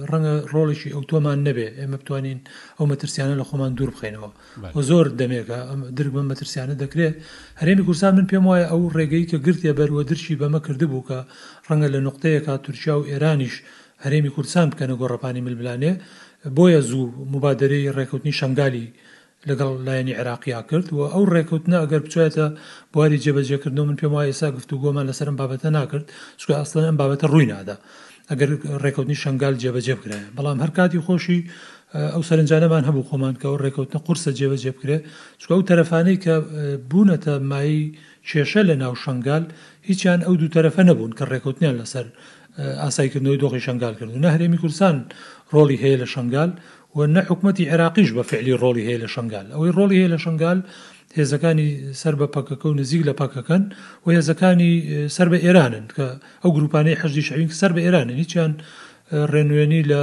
ڕەنگە ڕۆڵێکی ئەو تۆمان نەبێ ئێمە بتوانین ئەو مەترسیانە لە خۆمان دوور بخینەوە و زۆر دەمێکە درک بە مەترسیانە دەکرێت هەرێمی کورسان من پێم وایە ئەو ڕێگەی کە گرتێ بەروە درشی بەمە کردبوو کە ڕەنگە لە نقطەیەکە تورکیا و ئێرانیش هەرێمی کوردستان بکەنە گۆڕەپانی ململانێ بۆیە زوو موبادەرەی ڕێکەوتنی شەنگالی لەگەڵ لایەنی عێراقیا کرد و ئەو ڕێکەوتنە ئەگەر بچوایەتە بواری جێبەجێکردنەوە من پێموایە ئێستا گفتوگۆمان لەسەر ئەم بابەتە ناکرد چونکە ئەسڵەن ئەم بابەتە ڕووی نادا ئەگەر ڕێکەوتنی شەنگال جێبەجێ بکرایە بەڵام هەر کاتی خۆشی ئەو سەرنجانەمان هەبوو خۆمان کە ئەو ڕێکەوتنە قورسە جێبەجێ بکرێ چکە ئەو تەرەفانەی کە بوونەتە مای کێشە لە ناو شەنگال هیچیان ئەو دوو تەرەفە نەبوون کە ڕێکەوتنیان لەسەر ئاسایکردنەوەی دۆخی شەنگال کردوو، نە هەرێمی کوردستان ڕۆڵی هەیە لە شەنگال و نە حکومەتی عێراقیش بە فعلی ڕۆڵی هەیە لە شەنگال، ئەوەی ڕۆڵی هەیە لە شەنگال هێزەکانی سەر بە پەکەکە و نزیک لە پەکەکەن و هێزەکانی سەر بە ئێرانن کە ئەو گروپانەی حەشدی شەعبین کە سەر بە ئێرانن هیچیان ڕێنوێنی لە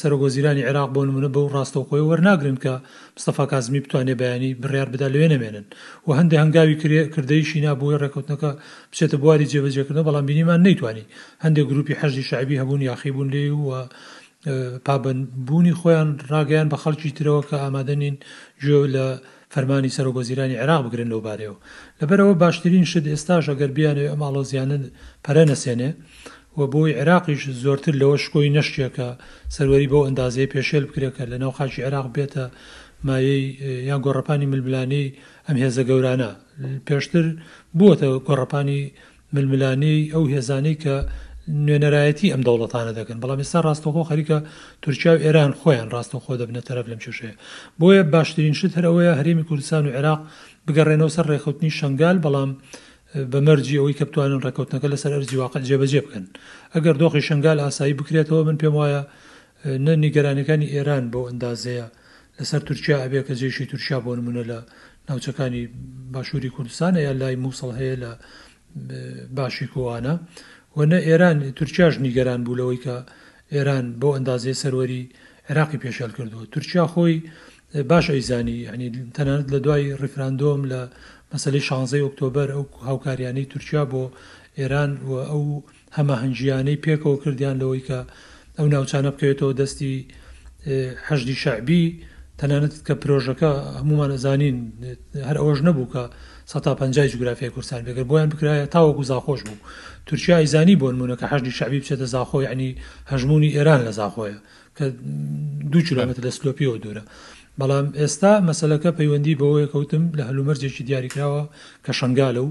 سەرۆک وەزیرانی عێراق بۆ نموونە بەو ڕاستەوخۆیە وەرناگرن کە مستەفا کازمی بتوانێ بەیانی بڕیار بدا لەوێ نەمێنن و هەندێ هەنگاوی کرێ کردەیشی نا بۆی ڕێکەوتنەکە بچێتە بواری جێبەجێکردنەوە بەڵام بینیمان نەیتوانی هەندێ گرووپی حەشدی شەعبی هەبوون یاخی بوون لێی و پابەند بوونی خۆیان ڕاگەیاند بە خەڵکی ترەوە کە ئامادە نین گوێ لە فەرمانی سەرۆک وەزیرانی عێراق بگرن لەو بارەیەوە لەبەرئەوە باشترین شت ئێستاش ئەگەر بیانەوێ ئەم ئاڵۆزیانە پەرە نەسێنێ و بۆی عێراقیش زۆرتر لەوە شکۆی نەشکێ کە سەروەری بەو ئەندازەیە پێشێل بکرێ کە لەناو خاکی عێراق بێتە مایەی یان گۆڕەپانی ململانێی ئەم هێزە گەورانە پێشتر بووەتە گۆڕەپانی ململانێی ئەو هێزانەی کە نوێنەرایەتی ئەم دەوڵەتانە دەکەن، بەڵام ئێستا ڕاستەوخۆ خەریکە تورکیا و ئێران خۆیان ڕاستەوخۆ دەبنە تەرەف لەم کێشەیە. بۆیە باشترین شت هەر ئەوەیە هەرێمی کوردستان و عێراق بگەڕێنەوە سەر ڕێکەوتنی شەنگال، بەڵام بە مەرجی ئەوەی کە بتوانن ڕێکەوتنەکە لەسەر ئەرزی واقع جێبەجێ بکەن. ئەگەر دۆخی شەنگال ئاسایی بکرێتەوە من پێم وایە نە نیگەرانیەکانی ئێران بەو ئەندازەیە لەسەر تورکیا ئەبێ کە جەیشی تورکیا بۆ نمونە لە ناوچەکانی باشوری کوردستانە یا لای موسڵ هەیە لە باشی کوانە و نە ئێران تورکیاش نیگەران بوو لەوەی کە ئێران بۆ ئەندازەیە سەروەری عێراقی پێشێل کردووە تورکیا خۆی باش ئەیزانی ینی تەنانەت لە دوای ڕیفراندۆم لە مەسلی شانزەی ئۆکتۆبەر ئەو هاوکاریانەی تورکیا بۆ ئێران و ئەو هەماهەنگییانەی پێکەوە کردیان لەوەی کە ئەو ناوچانە بکەوێتەوە دەستی حەشدی شەعبی، تەنانەت کە پرۆژەکە هەموومان ئەزانین هەر ئەوەش نەبوو کە سەتا پەنجای جوگرافیای کوردستان بێگەر بۆیان بکرایە تاوەکو زاخۆش بوو تورکیا ئەیزانی بۆ نمونە کە حەشدی شەعبی بچێتە زاخۆ یعنی هەژموونی ئێران لە زاخۆیە کە دوو کیلۆمەتر لە سلۆپیەوە دوورە بەڵام ئێستا مەسلەکە پەیوەندی بەوەیە کەوتم لە هەلومەرجێکی دیاریکراوە کە شنگالە و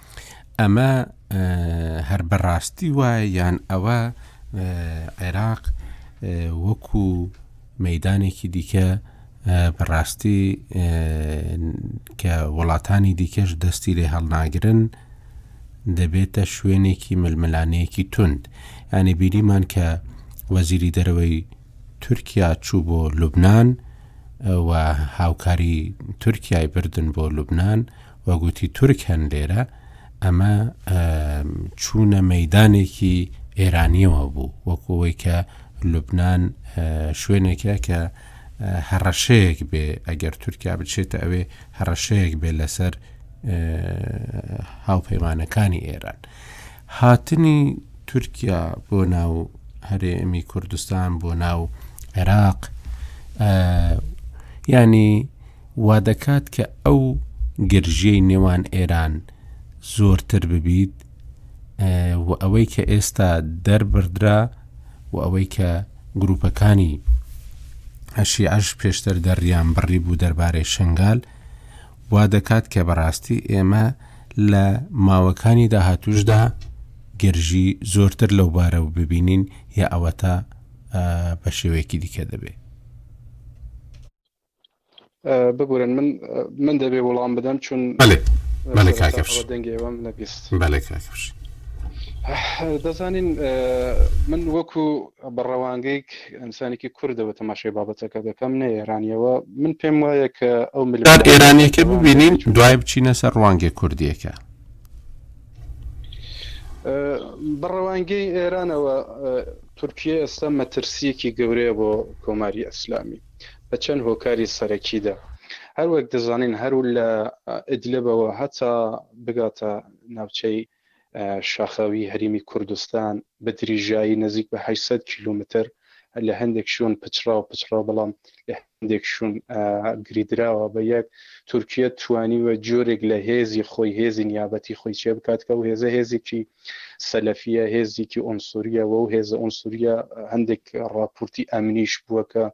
ئەمە هەر بەڕاستی وایە یان ئەوە عێراق وەکو مەدانێکی دیکە بەڕاستی کە وڵاتانی دیکەش دەستی لێ هەڵناگرن دەبێتە شوێنێکی ململانەیەکی تند ینی بیریمان کە وەزیری دەرەوەی تورکیا چوو بۆ لوبناان و هاوکاری تورکای بردن بۆ لوبناان و گوتی تورک هەن لێرە ئەمە چوونە مەدانێکی ئێرانیەوە بوو وەکەوەی کە لوبناان شوێنێکە کە هەڕەشەیەک بێ ئەگەر تورکیا بچێتە ئەوێ هەڕەشەیەک بێ لەسەر هاوپەیمانەکانی ئێران هاتنی تورکیا بۆ ناو هەرێمی کوردستان بۆ ناو عێراق ینی وادەکات کە ئەو گرژیەی نێوان ئێران زۆرتر ببیت و ئەوەی کە ئێستا دەربڕدرا و ئەوەی کە گروپەکانی هەشی ئەش پێشتر دەڕیان بڕی بوو دەربارەی شنگال وا دەکات کە بەڕاستی ئێمە لە ماوەکانی داهاتوشدا گرژی زۆرتر لەو بارە و ببینین یا ئەوەتا بە شێوەیەکی دیکە دەبێت ببورن من من دەبێ وڵام بدەم چون دەنگێوەم نەبیست دەزانین من وەکو بەڕەوانگەیک ئەمسانێکی کوردەوە تەماشای بابەتەکە دەکەم نە ئێرانیەوە من پێم وایە کە ئەو ملار ئێرانیەکە ببینین دوای بچینە سەر ڕوانگە کوردیەکە بەڕەوانگەی ئێرانەوە تورکیا ئێستا مەترسیەکی گەورەیە بۆ کۆماری ئەسلامی بە چەند هۆکاری سەرەکیدا. هەر وەک دەزانین هەر لە ئیدلبەوە هەتا بگاتە ناوچەی شاخاویی هەریمی کوردستان بە دریژایی نزیک بە هەشت سەد کیلۆمەتر لە هەندێک شوون پچڕاو پچڕاو بەڵام لە هەندێک شوون گریدراوە بە یەک، تورکیە توانیوە جۆرێک لە هێزی خۆی، هێزی نیابەتی خۆی چێ بکات کە ئەو هێزە هێزێکی سەلەفیە هێزیکی ئونسوریە وەو هێزە ئونسوریە هەندێک ڕاپورتی ئەمنیش بووە کە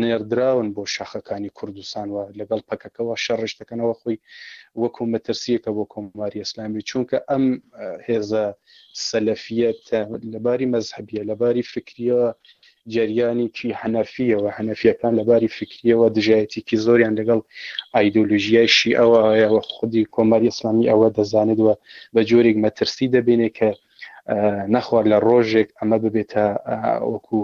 نێردراون بۆ شاخەکانی کوردستان و لەگەڵ پەکەکەەوە شەڕش دەکەنەوە خۆی وەکو مەترسیەکە بۆ کۆماری ئسلامی چونکە ئەم هێزە سەلەفیە لەباری مەزهبیە لەباری فکریەوە جەریانێکی حەنەفییە و حەنەفییەکان لە باری فیکرییەوە دژایەتیی زۆریان لەگەڵ ئایدۆلۆژیای شیعەوەیە و خودی کۆماری ئیسلامی ئەوە دەزانێت و بە جۆرێک مەترسی دەبینێت کە نەخوا لە ڕۆژێک ئەمە ببێتە وەکو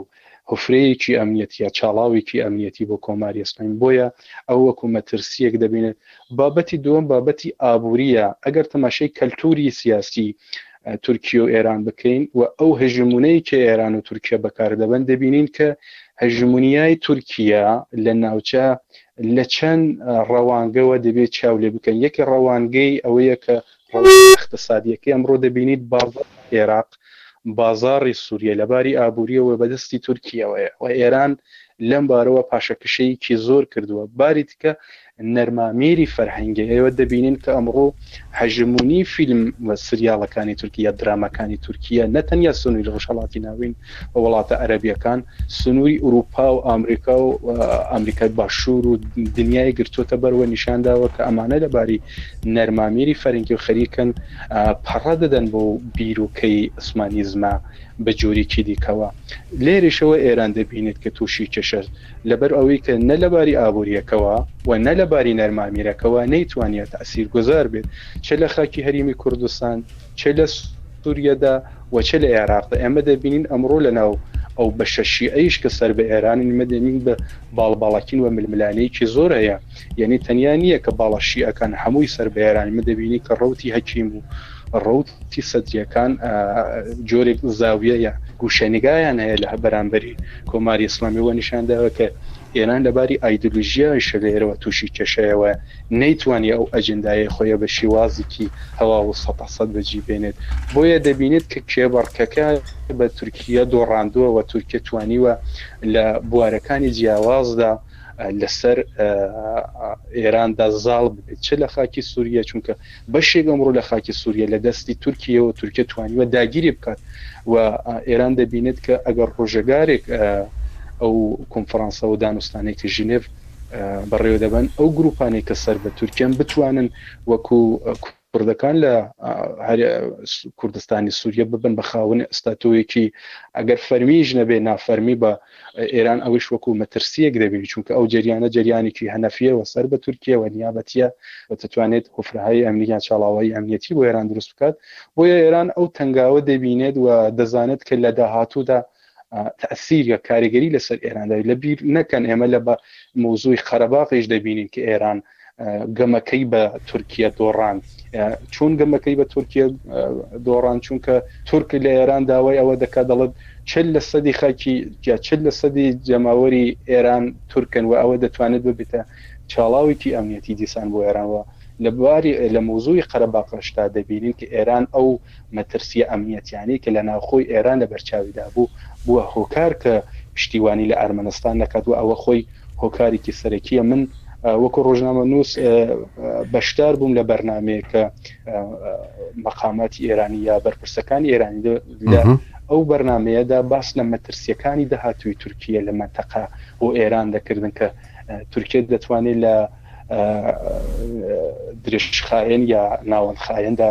هوفرەیەکی ئەمنیەتی یا چاڵاوێکی ئەمنیەتی بۆ کۆماری ئیسلامی بۆیە ئەو وەکو مەترسییەک دەبینێت بابەتی دووەم بابەتی ئابوورییە، ئەگەر تەماشای کەلتووری سیاسی تورکیە و ئێران بکەین و ئەو هژمونەی کە ئێران و تورکیە بەکار دەبەن دەبینین کە هژمونیای تورکیە لە ناوچە لە چەند ڕەوانگەوە دەبێت چاو لێ بکەین یەکێ ڕەوانگەی ئەوەیە کە ڕەوانگە اقتصادیەکەی ئەمڕۆ دەبینیت بازاڕی ئێراق بازاڕی سووریە لە باری ئابووریەوە بەدەستی تورکیەوەیە و ئێران لەم بارەوە پاشەکشەیەکی زۆر کردووە باری دیکە نەرمامیری فەرهەنگی ئێوە دەبینین کە ئەمڕۆ هەژموونی فیلم و سریاڵەکانی تورکی یا دراماکانی تورکییە نە تەنیا سنووری ڕۆژهەڵاتی ناوین و وڵاتە ئەرەبییەکان، سنووری ئورووپا و ئامریکا و ئامریکای باشوور و دنیای گرتووەتە بەر و نیشان داوە کە ئەمانە لە باری نەرمامیری فەرهەنگی و خەریکن پەڕە دەدەن بۆ بیرۆکەی عوسمانیزمە بە جۆرێکی دیکەوە. لێرەشەوە ئێران دەبینێت کە تووشی کێشە لەبەر ئەوەی کە نە لە باری ئابوورییەکەوە و نە لە باری نەرمامێرەکەوە نەیتوانییە تەئسیرگوزار بێت چ لە خاکی هەریمی کوردستان چ لە سووریەدا و چ لە ئێراقدا ئێمە دەبینین ئەمڕۆ لە ناو ئەو بەشە شیعەیش کە سەر بە ئێرانن ئێمە دەبینین بە باڵباڵەکین و ململانێیەکی زۆر هەیە یەنی تەنیا نییە کە باڵە شیعەکان هەمووی سەر بە ئێرانن ئێمە دەبینین کە ڕەوتی هەکیم و ڕەوتی سەدرییەکان جۆرێک زاویە یا گوشەنیگایان هەیە لە بەرامبەری کۆماری ئسلامی وە نیشانداوە کە ئێران لەباری ئایدۆلوژیایشە لە ئێرەوە تووشی کێشەیەوە نەیتوانانی ئەو ئەجندایە خۆیە بە شێوازێکی تەواو و سەتەسەد بەجی بێنێت بۆیە دەبینێت کە کێبەڕکەکە بە تورکیا دۆڕاندووە و تورکیە توانیوە لە بوارەکانی جیاوازدا لەسەر ئێراندا زاڵ بێت چ لە خاکی سووریە چونکە بەشێک ئەمڕۆ لە خاکی سووریە لە دەستی تورکیەوە تورکیە توانیوە داگیری بکات و ئێران دەبینێت کە ئەگەر ڕۆژەگارێک ئەو کۆنفرانسە و دانوستانەی کە ژینێڤ بەڕێوە دەبن ئەو گروپانێک کە سەر بە تورکیان بتوانن وەکو کوردەکان لە کوردستانی سووریە ببن بە خاونی ئەستاتۆیەکی ئەگەر فەرمیش نەبێ نافەرمی بە ئێران ئەوەیش وەکوو مەترسییەک دەبینی، چونکە ئەو جەریانە جەریانێکی هەنەفییە و سەر بە تورکییەوە نیابەتییە و دەتوانێت هوفرهایی ئەمنی یان چاڵاوایی ئەمنییەتی بۆ ئێران دروست بکات. بۆیە ئێران ئەو تەنگاوە دەبینێت و دەزانێت کە لە داهاتوودا تەئسیر یا کاریگەری لەسەر ئێران دەبێت. لەبیر نەکەن ئێمە لە مەوزووی قەرەباغیش دەبینین کە ئێران گەمەکەی بە تورکیا دۆڕاند چۆن گەمەکەی بە تورکیا دۆڕان چونکە تورک لە ئێران داوای ئەوە دەکا دەڵێت چل لە سەدی خاکی یا چل لە سەدی جەماوەری ئێران تورکن و ئەوە دەتوانێت ببێتە چاڵاوێکی ئەمنیەتی دیسان بۆ ئێرانەوە لە باری لە مۆزووی قەرەباقەشتا دەبینین کە ئێران ئەو مەترسییە ئەمنییەتیانەی کە لە ناوخۆی ئێران لە بەرچاویدا بوو، بووە هۆکار کە پشتیوانی لە ئەرمەنستان نەکات و ئەوە خۆی هۆکارێکی سەرەکییە. من وەکو ڕۆژنامەنووس بەشدار بووم لە بەرنامەیەک کە مەقاماتی ئێرانی یا بەرپرسەکانی ئێرانی لە ئەو بەرنمەیەدا باس لە مەترسیەکانی داهاتووی تورکیە لە مەنتەقا بۆ ئێران دەکردن کە تورکیە دەتوانێت لە درێژخایەن یا ناوەندخایەندا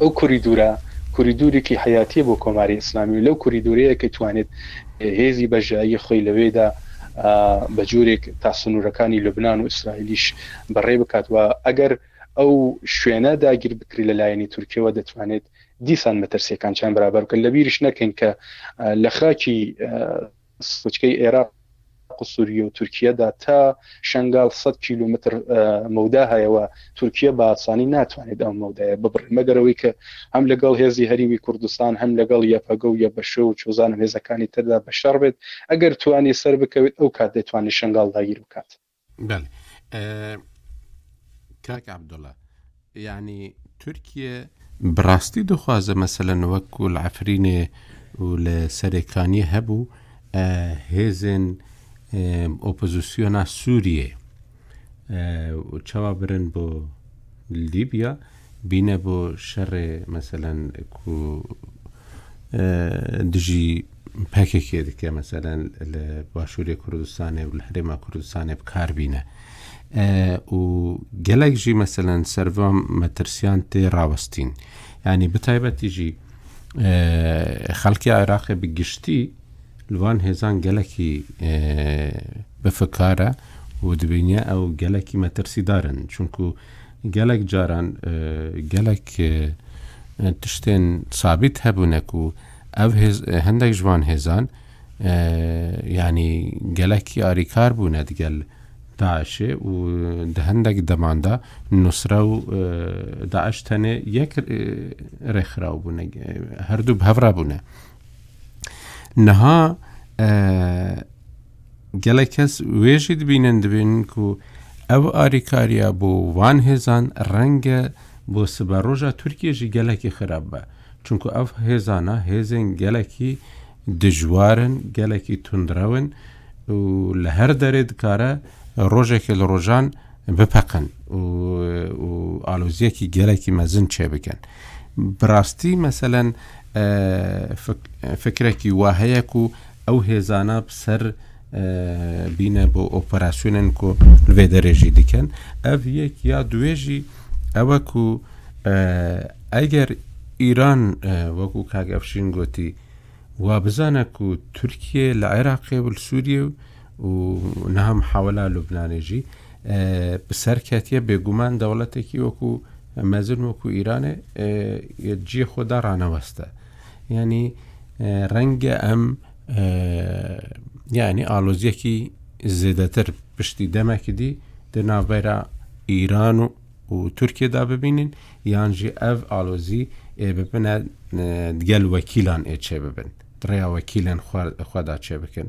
ئەو کوریدورە کوریدورێکی حەیاتیە بۆ کۆماری ئیسلامی و لەو کوریدورەیە کە توانێت هێزی بەرژایی خۆی لەوێدا بە جۆرێک تا سنورەکانی لوبنان و ئیسرائیلیش بەڕێ بکات و ئەگەر ئەو شوێنە داگیر بکری لە لایەنی تورکیەوە دەتوانێت دیسان مەترسیەکان چیان برابەر بکەن لە بیریش نەکەین کە لە خاکی سوچکەی ئێراق و سوریە و تورکیە دا تا شەنگال سەد کیلومتر مەودا هەیە و تورکیە بە ئاسانی ناتوانێت ئەم مەودایە ببڕێت مەگەر ئەوەی کە هەم لەگەڵ هێزی هەریوی کوردستان هەم لەگەڵ یەپەگە و یەبەشە و چۆزانم هێزەکانی تردا بە شەڕ بێت ئەگەر توانی سەر بکەوێت ئەو کات دەتوانێت شەنگال داگیر بکات بەڵێ کاک عەبدوڵا یانی تورکیە بڕاستی دخوازە مەسەلەن وەک و عەفرینێ و لە سەرێکانی هەبوو هێزن ئۆپۆزیسیۆنا سووریێ چاوا برن بۆ لیبیا بینە بۆ شەڕێ مەسەلەن کو دژی پەکەکێ دکە مەسەلەن لە باشووری کوردستانێ و لە هەرێما کوردستانێ بکار بینە و گەلک ژی مەسەلەن سەرڤۆم مەترسیان تێ ڕاوەستین ینی بتایبەتیژی خەڵکی عێراقی بگشتی لوان هێزان گەلکی بەفکارە و دبینە ئەو گەلکی مەترسیدارن چونکو گەلەک جاران گەلەک تشتێن سابیت هەبوونەک و ئەو هەندێک ژوان هێزان ینی گەلەکی ئاریکار بوو نەتگەل داعشێ و دە هەندێک دەماندا نووسرا و داعش تەنێ یەک ڕێکخراو بوون هەردوو هەورا بوونە نەها گەلێک کەس وێژی دبینن دبین کو ئەو ئاریکاریا بۆ وان هێزان ڕەنگە بۆ سبە ڕۆژە تورکیەژی گەلێکی خراپ بە چونکو ئەف هێزانە هێزێن گەلێکی دژوارن گەلێکی تونندڕەون و لە هەر دەرێ دکارە ڕۆژێکی لە ڕۆژان بپەقن و ئالۆزیەکی گەلێکی مەزن چێ بکەن بڕاستی مەسەەن فکرێکی واهەیەک و ئەو هێزانە بسەر بینە بۆ ئۆپەراسسیونن کۆ لێ دەرێژی دیکەن ئەڤ یەک یا دوێژی ئەوەکو ئەگەر ئیران وەکو کاگەفشین گوتی وا بزانە و تورکیە لە عێراقێ و سووریە و و نام حەولا لوبنانێژی بسەر کەتیە بێگومان دەوڵەتێکی وەکو مەزن وەکو ئیرانێ جیێ خۆدا ڕانەوەستە یانی ڕەنگە ئەم یانی ئالۆزیەکی زێدەتر پشتی دەمەکی دی دەناڤێرا ئیران و و تورکێدا ببینین یانژی ئەڤ ئالۆزی ئێ ببنە دگەل وەکیلان ئێ چێ ببن دڕیا وەکیلن خوادا چێ بکەن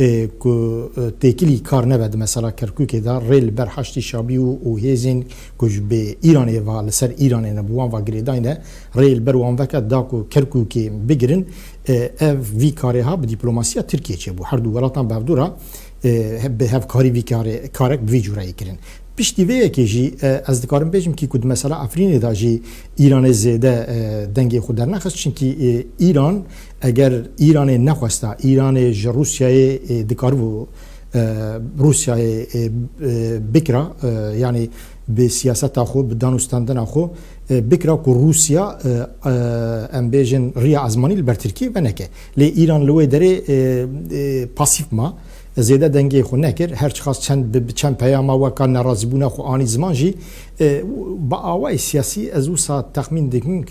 ئێ کو تێکلی کار نەبەد مەسەلا کەرکوکێ دا ڕێ لبەر حەشدی شابی و و هێزێن کو ژ بێ ئیرانێ ڤا لە سەر ئیرانێ نە بو وان ڤا گرێداینە ڕێ لبەر وان ڤەکە دا کو کەرکوکێ بگرن ئێ ئەڤ ڤی کارێ ها بە دیپلۆماسیا ترکیە چێ بو هەردو وەلاتان بە هەڤدو را ئێ بێ هەڤکاری ڤی کارێ کارەک بڤی جورەێ کرن. پشتی ڤێ یەکێ ژی ئەز دکارم بێژم کی کو دە مەسەلا ئەفرینێ دا ژی ئیرانێ زێدە دەنگێ خو دەرنەخست چنکی ئیران ئەگەر ئیرانێ نەخوەستا، ئیرانێ ژە رووسیایێ دکاربوو رووسیایێ بکرا، یانێ بێ سیاسەتا خۆ، بە دانوستاندنا خۆ بکرا ک رووسیا ئەم بێژن ریا عەزمانیل بەر ترکیە ڤەنەکێ. لێ ئیران لە وەێ دەرێ پاسیف ما، زێدە دەنگێ خۆ نەکرد، هەرچ خاس چەند ب چەند پەیاما وە کار نارازیبوونا خۆ ئانی زمان ژی. بە ئاوای سیاسی ئەزووسا تەخمین دکم ک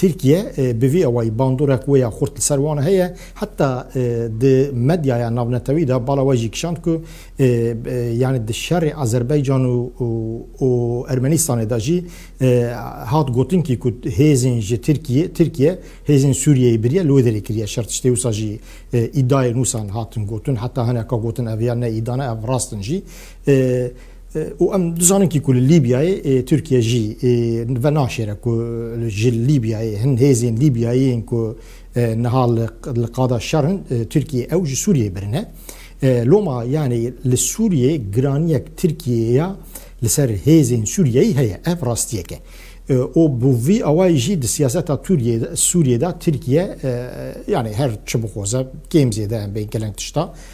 ترکیە بڤ ئەوەی باندورەک وەیا خورت سەر وان هەیە حەتا د مەدیایا ناونەتەویدا باڵا وەژی کشاند ک یانی د شەڕ ئازەربەیجان و و ئەرمەنیستانێدا ژی هات گۆتنکی ک هێزین ژ ترکیە ترکیە هێزین سوریەی بریە لوی دری کریە شەر تشتێ وسا ژی ئیدایەک نوسان هاتن گۆتن حەتا هەنەکا گۆتن ئەڤیا نە ئیدانە ئەڤ ڕاستن ژی و ئەم دزانن کی کو لە لیبیایێ تورکیە ژی ڤە ناشێرە کو ژ لیبیایێ هن هێزێن لیبیاییێن کو نها لە قادا شەڕن تورکیە ئەو ژ سوریەی برنە لۆما یانێ لە سوریە گرانیەک تورکیەیە لەسەر هێزێن سوریەی هەیە ئەڤ ڕاستیەکە ئۆ بڤی ئەوای ژی د سیاسەتا توریە سوریەدا تورکیە یانێ هەر چ بخۆزە کێم زێدە بەی گەلەن تشتا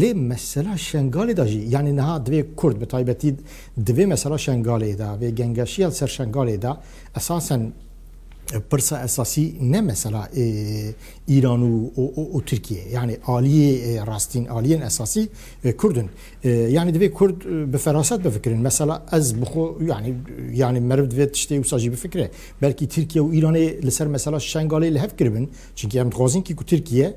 لێ مەسەلا شەنگالی داژی یعنی نها دوێ کورد بە تایبەتی دوێ مەسەلا شەنگالێدا وێ گەنگەشی هەل سەر شەنگالێدا ئەساسەن پرسە ئەساسی نە مەسەلا ئیران و و تورکیە یعنی عالی ڕاستین عالیەن ئەساسی کوردن یعنی دەبێت کورد بە فەراست بفکرن مەسەلا ئەس بخۆ یعنی یعنی مرد دوێت شتێ و ساژی بفکرێ بەلکی ترکیە و ئیرانێ لەسەر مەسەلا شنگالی لە هەفکردن چونکی ئەم دخوازین کی کو ترکیە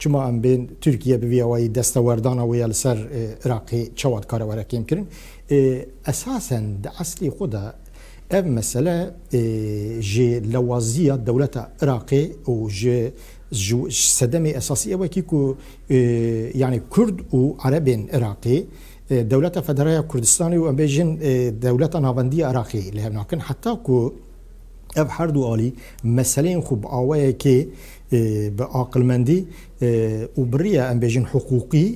چما ئەم بێن تورکیە ببێ ئەوەی دەستە وەردانە وەیە لەسەر عراقی چەواد کارەوەرە کێم کردن ئەساسەن دە ئەسلی خۆدا ئەم مەسەلە ژێ لە وازیە دەولەتە عراقی و ژێ سەدەمی ئەساسی ئەوەکی و یعنی کورد و عەرەبێن عراقی دەولەتە فەدەرای کوردستانی و ئەبێژن دەولەتە ناوەندی عراقی لە هەناکن حتا و ئەڤ هەردوو ئالی مەسەلەێن خوب ئاوەێ کێ بە ئاقلمەندی و بڕیە ئەم بێژن حقووقی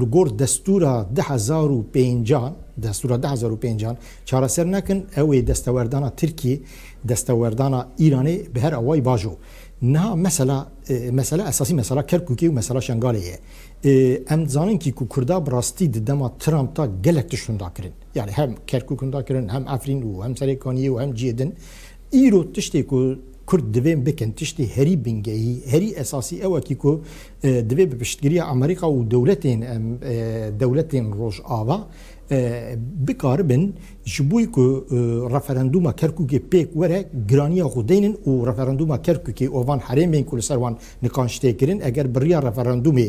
لگۆر دەستورا دە هەزار و پێنجا دەستورا دە هەزار و پێنجا چارەسەر نەکن ئەوێ دەستەوەردانە ترکی دەستەوەردانە ئیرانێ بە هەر ئەوای باژۆ نها مەسەلا مەسەلا ئەساسی مەسەلا کەرکووکی و مەسەلا شنگالەیە ئەم زانن کی کو کوردا بڕاستی دەما ترامپ تا گەلک تشتوندا کرد یانی هەم کەرکوک م داکرن هەم عەفرین و هەم سەرێ کانیی و هەم جێدن ئیرۆ تشتێ کو کورد دبێن بکەن تشتێ هەری بنگەیی هەری ئەساسی ئەوە کی کو دبێ بە پشتگریە ئەمریکا و دەولەتێن ئەم دەولەتێن ڕۆژئاوا بکار بن ژ بوی کو ڕەفەرەندومە کەرکوکێ پێک وەرە گرانیە خو دەینن و ڕەفەرەندومە کەرکوکێ ئۆڤان حەرێمێن کو لە سەر وان نکانشتێ کرن ئەگەر بڕیا ڕەفەرەندومێ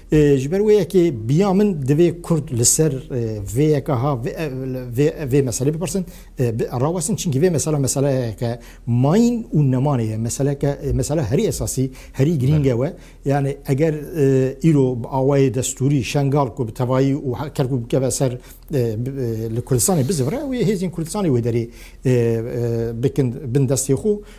ژ بەر وەیە کە بیا من دەبێ کورد لەسەر ڤەیەکە ها ڤێ مەسەلە بپرسن ڕاوەسن چنگی ڤێ مەسەلە مەسەلەیەکە ماین و نەمانەیە مەسەلەکە مەسەلە هەری ئەساسی هەری گرینگەوە یانێ ئەگەر ئیرۆ ئاوای دەستوری شنگال کو بتەوایی و کەرک بکە بەسەر لە کوردستانی بزڕە و هێزین کوردستانی وێدەری بکن بندەستی خۆ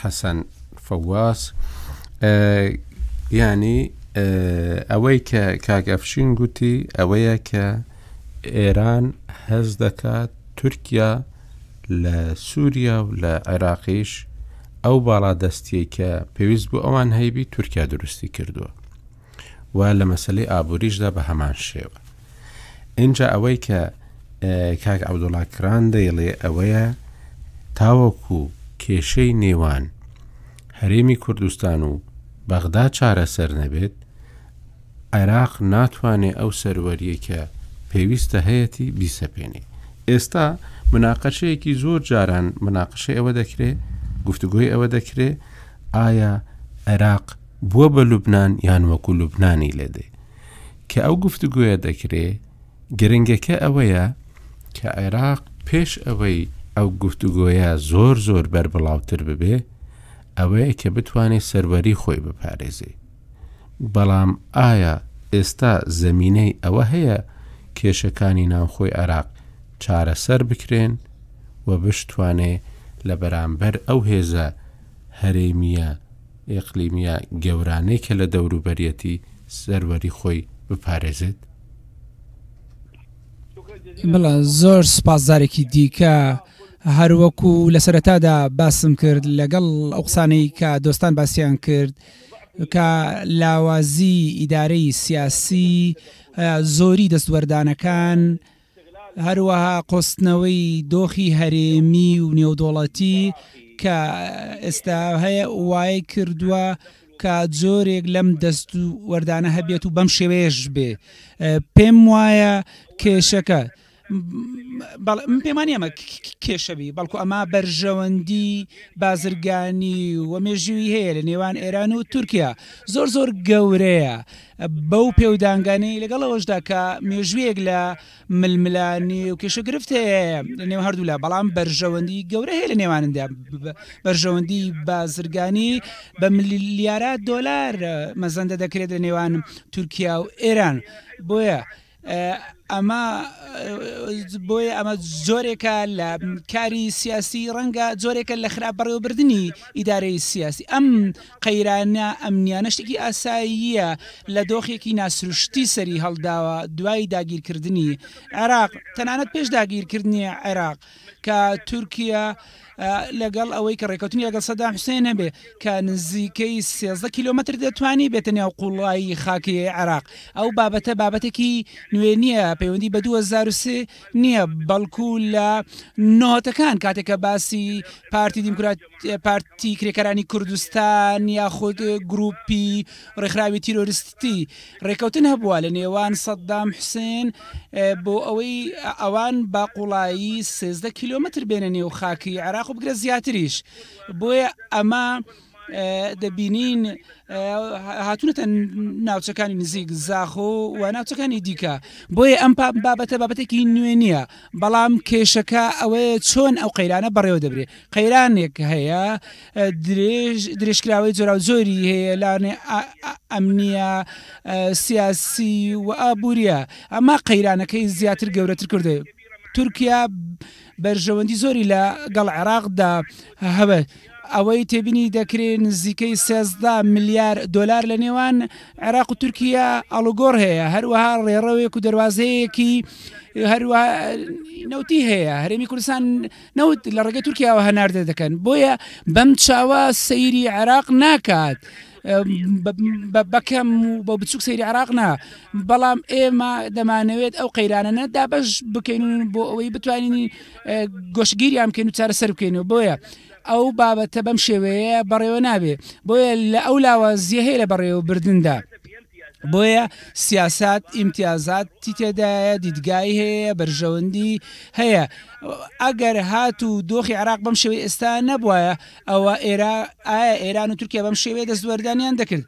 حەسەن فەواز، یانی ئەوەی کە کاک ئەفشین گوتی ئەوەیە کە ئێران هەز دەکات تورکیا لە سووریا و لە عێراقیش ئەو باڵادەستیەی کە پێویست بۆ ئەوان هەیبی تورکیا دروستی کردووە و لە مەسەلەی ئابووریشدا بە هەمان شێوە. ئینجا ئەوەی کە کاک عەبدوڵا کران دەیڵێ ئەوەیە تاوەکو کێشەی نێوان هەرێمی کوردستان و بەغدا چارەسەر نەبێت عێراق ناتوانێ ئەو سەروەریە کە پێویستە هەیەی بیسەپێنێ ئێستا مناقەشەیەکی زۆر جاران مناقشەی ئەوە دەکرێ گفتوگوۆی ئەوە دەکرێ ئایا عێراق بووە بە لوبنان یان وەکو لوبنانی لێ دێ کە ئەو گفتوگۆیە دەکرێ گرنگەکە ئەوەیە کە عێراق پێش ئەوەی ئەو گفتوگۆیە زۆر زۆر بەربڵاوتر ببێ ئەوەیە کە بتوانێت سەروەری خۆی بپارێزێ بەڵام ئایا ئێستا زەمینەی ئەوە هەیە کێشەکانی ناوخۆی عێراق چارەسەر بکرێن و بشتوانێ لە بەرامبەر ئەو هێزە هەرێمیە ئیقلیمییە گەورانەی کە لە دەوروبەریەتی سەروەری خۆی بپارێزێت؟ بەڵێ زۆر سوپاس جارێکی دیکە هەر وەکو لە سەرەتادا باسم کرد لەگەڵ ئەو قسانەی کە دۆستان باسییان کرد کە لاوازی ئیدارەی سیاسی زۆری دەستوەردانەکان هەروەها قۆستنەوەی دۆخی هەرێمی و نێودەوڵەتی کە ئێستا هەیە وای کردووە کە جۆرێک لەم دەست و وەردانە هەبێت و بەم شێوەیەش بێ پێم وایە کێشەکە من پێمانی ئەمە کێشەبی بەڵکو ئەما بەرژەوەندی بازرگانی و مێژووی هەیە لە نێوان ئێران و تورکیا زۆر زۆر گەورەیە بەو پێ و دانگانەی لەگەڵ ئەوەشدا کە مێژوویەک لە ململانێ و کێشەگرفت هەیە لە نێو هەردوولا بەڵام بەرژەوەندی گەورە هەیە لە نێواندا بەرژەوەندی بازرگانی بە ملیارات دۆلار مەزەندە دەکرێت لە نێوان تورکیا و ئێران بۆیە ئەمە بۆیە ئەمە جۆرێکە لە کاری سیاسی ڕەنگە جۆرێکە لە خراپ بەڕێوەبردننی ئیدارەی سیاسی ئەم قەیرانە ئەمنیانە شتێکی ئاساییە لە دۆخێکی ناسروشتی سەری هەڵداوە دوای داگیرکردنی عێراق تەنانەت پێش داگیرکردنی عێراق کە تورکیا لەگەڵ ئەوەی کە ڕێکەوتنی لەگەڵ سەدام حوسێن هەبێ کە نزیکەی سێزدە کیلۆمەتر دەتوانی بێتە نێو قوڵایی خاکی عێراق ئەو بابەتە بابەتێکی نوێ نییە پەیوەندی بە 2023 نییە بەڵکو لە نۆتەکان کاتێکە باسی پارتی دیموکرات پارتی کرێکارانی کوردستان یاخود گروپی ڕێکخراوی تیرۆرستی ڕێکەوتن هەبووە لە نێوان سەددام حوسێن بۆ ئەوەی ئەوان بە قوڵایی سێزدە کیلۆمەتر بێنە نێو خاکی عێراق و بگرە زیاتریش بۆیە ئەمە دەبینین هاتونەتە ناوچەکانی نزیک زاخۆ و ناوچەکانی دیکە بۆیە ئەم بابەتە بابەتێکی نوێ نییە بەڵام کێشەکە ئەوەیە چۆن ئەو قەیرانە بەڕێوە دەبرێ قەیرانێک هەیە درێژ درێژکراوەی جۆراوجۆری هەیە لاێ ئەمنیە سیاسی و ئابوووریە ئەما قەیرانەکەی زیاتر گەورەتر کردێ تورکیا بەرژەوەندی زۆری لە گەڵ عێراقدا ئەوەی تێبینی دەکرێ نزیکەی سێزدە ملیار دۆلار لە نێوان عێراق و تورکیا ئەڵوگۆڕ هەیە هەروەها ڕێڕەوێک و دەواازەیەکی هەروە نەوتی هەیە هەرێمی کوردستان نەوت لە ڕێگەی تورکیاوە هەناردە دەکەن بۆیە بەم چاوە سەیری عێراق ناکات. بەکەم و بە بچوک سەیری عراق نا بەڵام ئێمە دەمانەوێت ئەو قەیرانەنە دابش بکەین بۆ ئەوەی بتوانین گۆشگیریان بکەین و چارەسەر بکەینەوە بۆیە ئەو بابەتە بەم شێوەیە بەڕێوە نابێ بۆیە لە ئەو لاوە زیە هەیە لە بەڕێوە بردندا. بۆیە سیاسات ئیمتیازات تیتێدایە دیدگای هەیە بەرژەوەندی هەیە ئەگەر هات و دۆخی عراق بەم شێوەی ئێستا نەبواە ئەوە ئێرا ئایا ئێران و تورکیا بەم شێوەیە دەستوەردانیان دەکرد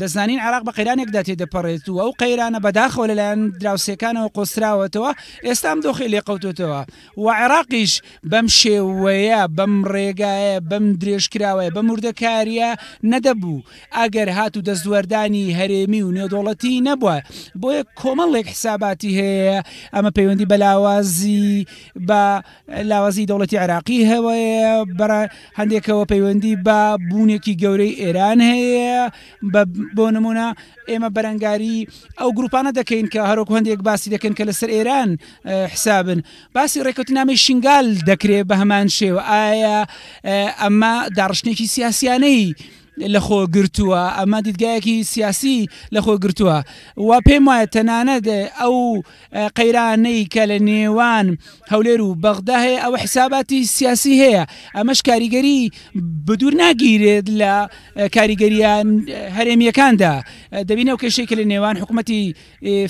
دەزانین عراق بە قەیرانێکدا تێدەپەڕێت و ئەو قەیرانە بەداخەوە لەلایەن دراوسێکانەوە قۆستراوەتەوە ئێستام دۆخی لێ قوتوتەوە و عێراقیش بەم شێوەیە بەم ڕێگایە بەم درێژکراوەیە بە مردەکاریە نەدەبوو ئەگەر هات و دەستوەردانی هەرێمی و نێودۆڵەتی نەبووە بۆیە کۆمەڵێک حساباتی هەیە ئەمە پەیوەندی بەلاوازی بە لاوازی دەوڵەتی عێراقی هەیە، بە هەندێکەوە پەیوەندی بە بوونێکی گەورەی ئێران هەیە، بۆ نموونە ئێمە بەرەنگاری ئەو گروپانە دەکەین کە هەروەکو هەندێک باسی دەکەن کە لەسەر ئێران حسابن، باسی ڕێککەوتنامەی شنگال دەکرێت بە هەمان شێوە، ئایا ئەمە داڕشتنێکی سیاسیانەی لەخۆگرتووە، ئەمە دیدگایەکی سیاسیی لەخۆگرتووە و پێم وایە تەنانەت ئەو قەیرانەی کە لە نێوان هەولێر و بەغدا هەیە ئەوە حیساباتی سیاسی هەیە، ئەمەش کاریگەری بەدوور ناگیرێت لە کاریگەرییە هەرێمییەکاندا، دەبینی ئەو کێشەی کە لە نێوان حکوومەتی.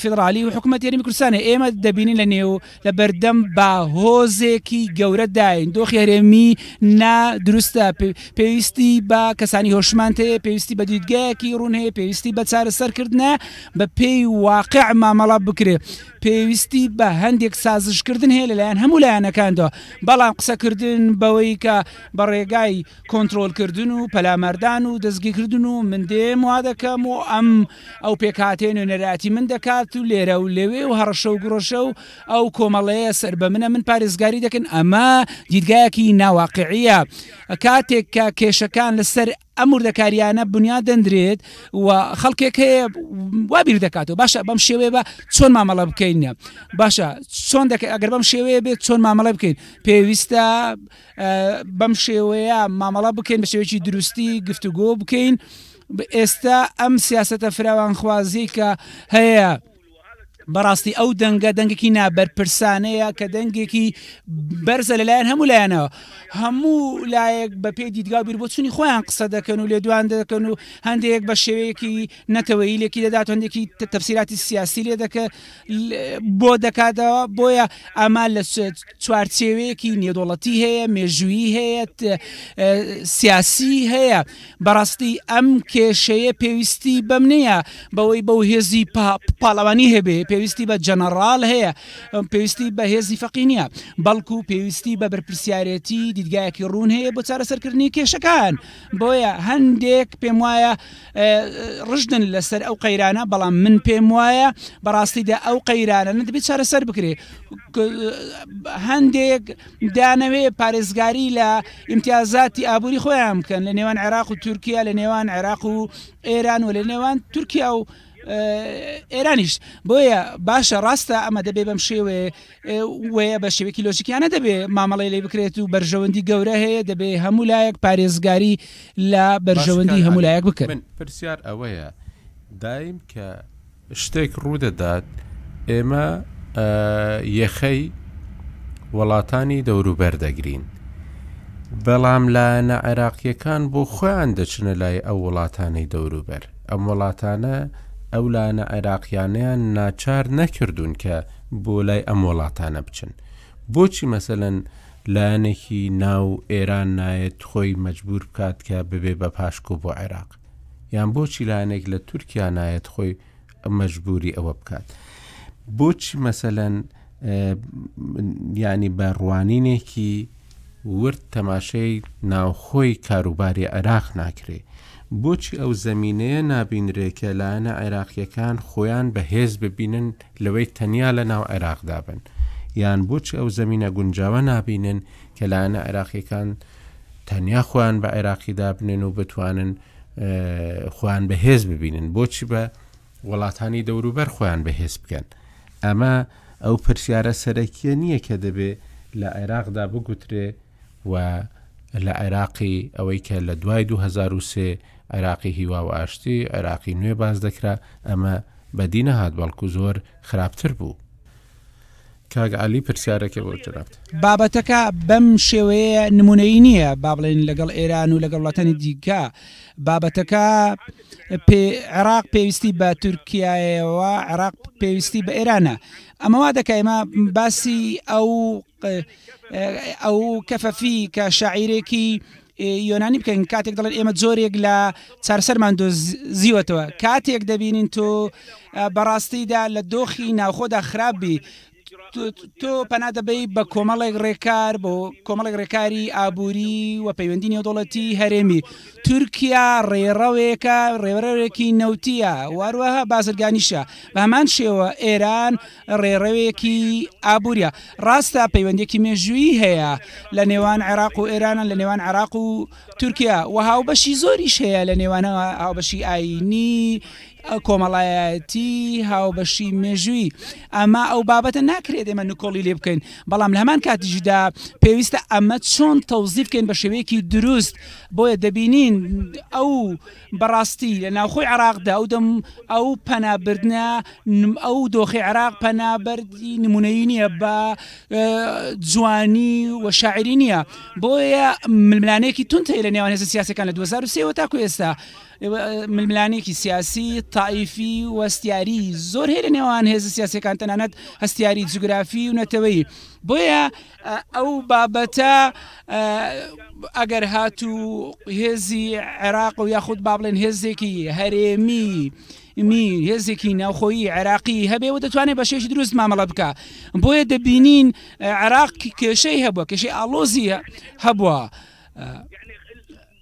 فیدڕالی و حکومەت یەرمی کوردستانە ئێمە دەبینین لە نێو لە بەردەم با هۆزێکی گەورەداین دۆخی هەرێمی نا دروستە پێویستی بە کەسانی هۆشمان هەیە پێویستی بە دیدگایەکی ڕوون هەیە پێویستی بە چارەسەرکردە بە پێی واقع مامەڵە بکرێ پێویستی بە هەندێک سازشکردن هەیە لەلایەن هەموو لایەنەکاندا بەڵام قسەکردن بەوەی کە بە ڕێگای کۆنتترۆلکردن و پەلاماردان و دەستگیکردن و من دێم وا دەکەم و ئەم ئەو پێکهاتەیە نوێنەرایەتی من دەکات و لێرە و لەوێ و هەڕەشە و گوڕەشە و ئەو کۆمەڵەیە سەر بە منە، من پارێزگاری دەکەن، ئەمە دیدگایەکی ناواقعییە. کاتێک کە کێشەکان لەسەر ئەم وردەکارییانە بنیات دەندرێت و خەڵکێک هەیە وا بیر دەکاتەوە باشە بەم شێوەیە بە چۆن مامەڵە بکەین باشە چۆن دەکەین ئەگەر بەم شێوەیە بێت چۆن مامەڵە بکەین پێویستە بەم شێوەیە مامەڵە بکەین بە شێوەیەکی دروستی گفتوگۆ بکەین ئێستا ئەم سیاسەتە فراوانخوازی کە هەیە بەڕاستی ئەو دەنگە دەنگێکی نابەرپرسانەیە کە دەنگێکی بەرزە لەلایەن هەموو لایەنەوە هەموو لایەک بە پێی دیدگا بیر بۆچوونی خۆیان قسە دەکەن و لێدوان دەکەن و هەندێک بە شێوەیەکی نەتەوەی لێکی دەدات هەندێکی تەفسیراتی سیاسی لێ دەکە بۆ دەکاتەوە، بۆیە ئەمە لە چوارچێوەیەکی نێودەوڵەتی هەیە، مێژوویی هەیە، سیاسی هەیە، بەڕاستی ئەم کێشەیە پێویستی بەم نییە بەوەی بەو هێزی پاڵەوانی هەبێ، پێویستی بە جەنەڕاڵ هەیە، پێویستی بە هێزی فەقی نییە، بەڵکو پێویستی بە بەرپرسیارێتی دیدگایەکی ڕوون هەیە بۆ چارەسەرکردنی کێشەکان، بۆیە هەندێک پێم وایە ڕژدن لەسەر ئەو قەیرانە بەڵام من پێم وایە بەڕاستیدا ئەو قەیرانە دەبێت چارەسەر بکرێ هەندێک دانەوێ پارێزگاری لە ئیمتیازاتی ئابووری خۆیان بکەن لە نێوان عێراق و تورکیا لە نێوان عێراق و ئێران و لە نێوان تورکیا و ئێرانیش بۆیە باشە ڕاستە ئەمە دەبێ بەم شێوێ وەیە بە شێوەیەکی لۆژیکیانە دەبێ مامەڵەی لێ بکرێت و بەرژەوەندی گەورە هەیە دەبێ هەموو لایەک پارێزگاری لە بەرژەوەندی هەموو لایەک بکرد من پرسیار ئەوەیە دایم کە شتێک ڕوودەدات ئێمە یەخەی وڵاتانی دەوروبەر دەگرین بەڵام لایەنە عێراقیەکان بۆ خۆیان دەچنە لای ئەو وڵاتانەی دەوروبەر ئەم وڵاتانە ئەو لایەنە عێراقیانیان ناچار نەکردوون کە بۆ لای ئەم وەڵاتانە بچن بۆچی مەسەلەن لایەنێکی ناو ئێران نایەت خۆی مەجبور بکات کە ببێ بە پاشکۆ بۆ عێراق یان بۆچی لایەنێک لە تورکیا نایەت خۆی مەجبوری ئەوە بکات بۆچی مەسەلەن ینی بە ڕوانینێکی ورد تەماشای ناوخۆی کاروباری عێراق ناکرێ بۆچی ئەو زمینەیە نابینرێکە لایەنە عێراقیەکان خۆیان بەهێز ببینن لەوەی تەنیا لە ناو عێراقدا بن؟ یان بۆچی ئەو زەمینە گونجاوە نابینن کە لایەنە عێراقییەکان تەنیا خۆیان بە عێراقی دابنێن و بتوانن خۆیان بەهێز ببینن بۆچی بە وڵاتانی دەوروبەر خۆیان بەهێز بکەن ئەمە ئەو پرسیارە سەرەکیە نییە کە دەبێ لە عێراقدا بگوترێ و لە عێراقی ئەوەی کە لە دوای دوو هەزار و سێ عێراقی هیوا و ئاشتی، عێراقی نوێ باس دەکرا، ئەمە بەدی نەهات بەڵکو زۆر خراپتر بوو. کاک عەلی پرسیارێکە بۆ جەنابت. بابەتەکە بەم شێوەیە نمونەیی نییە با بڵێن لەگەڵ ئێران و لەگەڵ وڵاتانی دیکە بابەتەکە پێ عێراق پێویستی بە تورکیایەوە عێراق پێویستی بە ئێرانە ئەمە وا دەکا ئێمە باسی ئەو ە ئەو کەفەفی کە شاعیرێکی یۆنانی بکەین کاتێک دەڵێن ئێمە جۆرێک لە چارسەرمان دۆزیوەتەوە کاتێک دەبینین تۆ بەڕاستیدا لە دۆخی ناوخۆدا خراپ بی تۆ پەنا دەبەی بە کۆمەڵێک ڕێکار بۆ کۆمەڵێک ڕێکاری ئابووری و پەیوەندی نێودوڵەتی هەرێمی تورکیا ڕێڕەوێکە ڕێوەرەوێکی نەوتیە واروەها بازرگانیشە بەمان شێوە ئێران ڕێڕەوێکی ئابوورییە. ڕاستە پەیوەندییەکی مێژوویی هەیە لە نێوان عێراق و ئێران، لە نێوان عێراق و تورکیا و هاوبەشی زۆریش هەیە لە نێوان هاوبەشی ئایینی، کۆمەڵایەتی، هاوبەشی مێژوویی. ئەمە ئەو بابەتە ناکرێت ئێمە نکۆڵی لێ بکەین، بەڵام لە هەمان کاتیشدا پێویستە ئەمە چۆن تەوزیف بکەین بە شێوەیەکی دروست، بۆیە دەبینین ئەو. بەڕاستی لە ناوخۆی عێراق دا ئەو دەم ئەو پەنا بردنە نم ئەو دۆخی عێراق پەنا بەردی نمونەیی نییە بە جوانی و شاعری نییە بۆیە ململانێکی تونت هەیە لە نێوان هێزە سیاسەکان لە 2023 وە تاکو ئێستا ململانێکی سیاسی تائیفی وەستیاری زۆر هەیە لە نێوان هێزە سیاسەکان تەنانەت هەستیاری جوگرافی و نەتەوەی بۆیە ئەو بابەتە ئەگەر هاتوو هێزی عێراق و یاخود با بڵێن هێزێکی هەرێمی می هێزێکی ناوخۆیی عێراقی هەبێ و دەتوانێت بە شێش دروست مامەڵە بکە بۆیە دەبینین عێراق کێشەی هەبووە کێشەی ئالۆزیە هەبووە.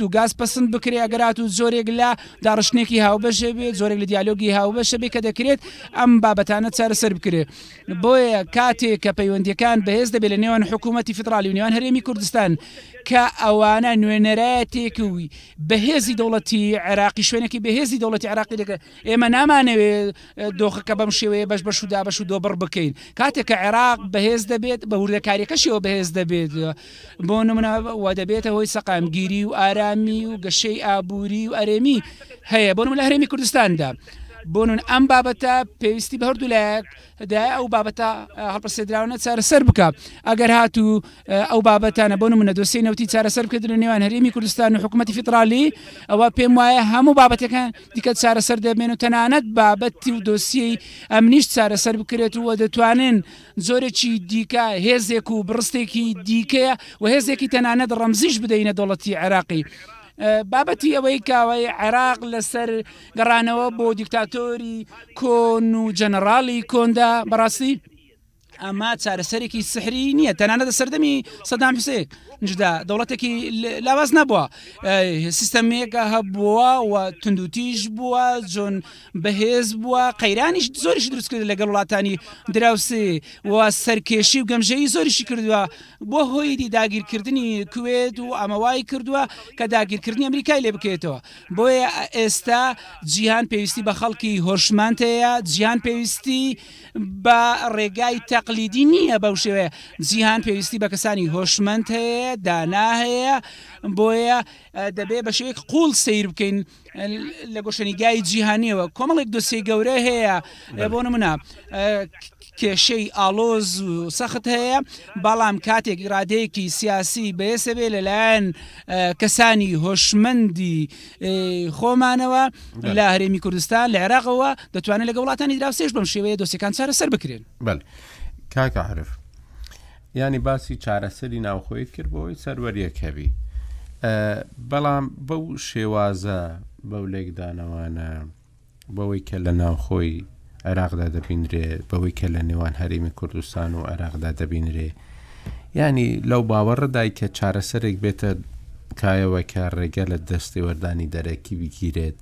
و گاز پەسند بکرێ ئەگەر هاتوو زۆرێک لە داڕشتنێکی هاوبەشێ بێ زۆرێک لە دیالۆگی هاوبەشە بێ کە دەکرێت ئەم بابەتانە چارەسەر بکرێ بۆیە کاتێک کە پەیوەندیەکان بەهێز دەبێت لە نێوان حکوومەتتی فدرالی و نێوان هەرێمی کوردستان کە ئەوانە نوێنەرایەتێکوی بەهێزی دەوڵەتی عێراقی شوێنێکی بەهێزی دەوڵەتی عراقی دەکە ئێمە نامانەوێ دۆخەکە بەم شێوەیە بەش بەش و دابش و دۆبڕ بکەین کاتێک کە عێراق بەهێز دەبێت بە وردەکاریەکەشیەوە بەهێز دەبێت بۆ نمونە و دەبێتە هۆی سەقامگیری و ئارامی و گەشەی ئابووری و ئەرێمی هەیە بۆ نمونە لە هەرێمی کوردستاندا بۆنون ئەم بابەتە پێویستی بە هەردوو لایەک دای ئەو بابەتە هەڵپەسێدراونە چارەسەر بکە ئەگەر هاتوو ئەو بابەتانە بۆ نمونە دۆسی نەوتی چارەسەر بکرد لە نێوان هەرێمی کوردستان و حکوومەتتی فیدراالی ئەوە پێم وایە هەموو بابەتەکان دیکە چارەسەر دەبێن و تەنانەت بابەتی و دۆسیی ئەمنیش چارەسەر بکرێت و دەتوانن جۆرێکی دیکە هێزێک و بڕستێکی دیکەیە و هێزێکی تەنانەت ڕەمزیش بدەینە دەوڵەتی عێراقی بابەتی ئەوەی کاوای عێراق لەسەر گەڕانەوە بۆ دیکتاتۆری کۆن و جەنەڕاڵی کۆندا بەڕاستی ئەمە چارەسەرێکی سحری نییە تەنانە دە سەردەمی سەدام حسێک جدا دەوڵەتێکی لاواز نەبووە سیستەمێکە هەبووە و تونندوتیش بووە جۆن بەهێز بووە قەیرانیش زۆریش دروست کرد لەگەڵ وڵاتانی دراوسی و سەرکێشی و گەمژەی زۆریشی کردووە بۆ هۆیدی داگیرکردنی کوێت و ئەمەوای کردووە کە داگیرکردنی ئەمریکای لێ بکەێتەوە بۆیە ئێستا جیهان پێویستی بە خەڵکی هۆشمانتەیە جیهان پێویستی بە ڕێگای تەقلیدی نییە بەو شێوەیە جیهان پێویستی بە کەسانی هۆشمەند هەیە دانا هەیە بۆیە دەبێ بە شێک قوڵ سیر بکەین لە گۆشەنیگای جیهانیەوە کۆمەڵێک دۆسیی گەورە هەیە بۆ نمونە کێشەی ئالۆز و سەخت هەیە بەڵام کاتێک ئرادەیەکی سیاسی بەێسەبێ لەلایەن کەسانی هۆشمەندی خۆمانەوە لە هەرێمی کوردستان لە عێراقەوە دەتوانێت لەگە وڵاتانی دراوسێش بەم شێوەیە دۆسیەکان چارەسەر بکرێن بەل کاکە عرف یانی باسی چارەسەری ناوخۆیت کرد بۆی سەروەریەک هەبی بەڵام بەو شێوازە بەو لێکدانەوانە بەوەی کە لە ناوخۆی عێراقدا دەبینرێ بەوەی کە لە نێوان هەرێمی کوردستان و عێراقدا دەبینرێ ینی لەو باوەڕدای کە چارەسەرێک بێتە کایەوە کە ڕێگە لە دەستێوەردانی دەرەکی بگیرێت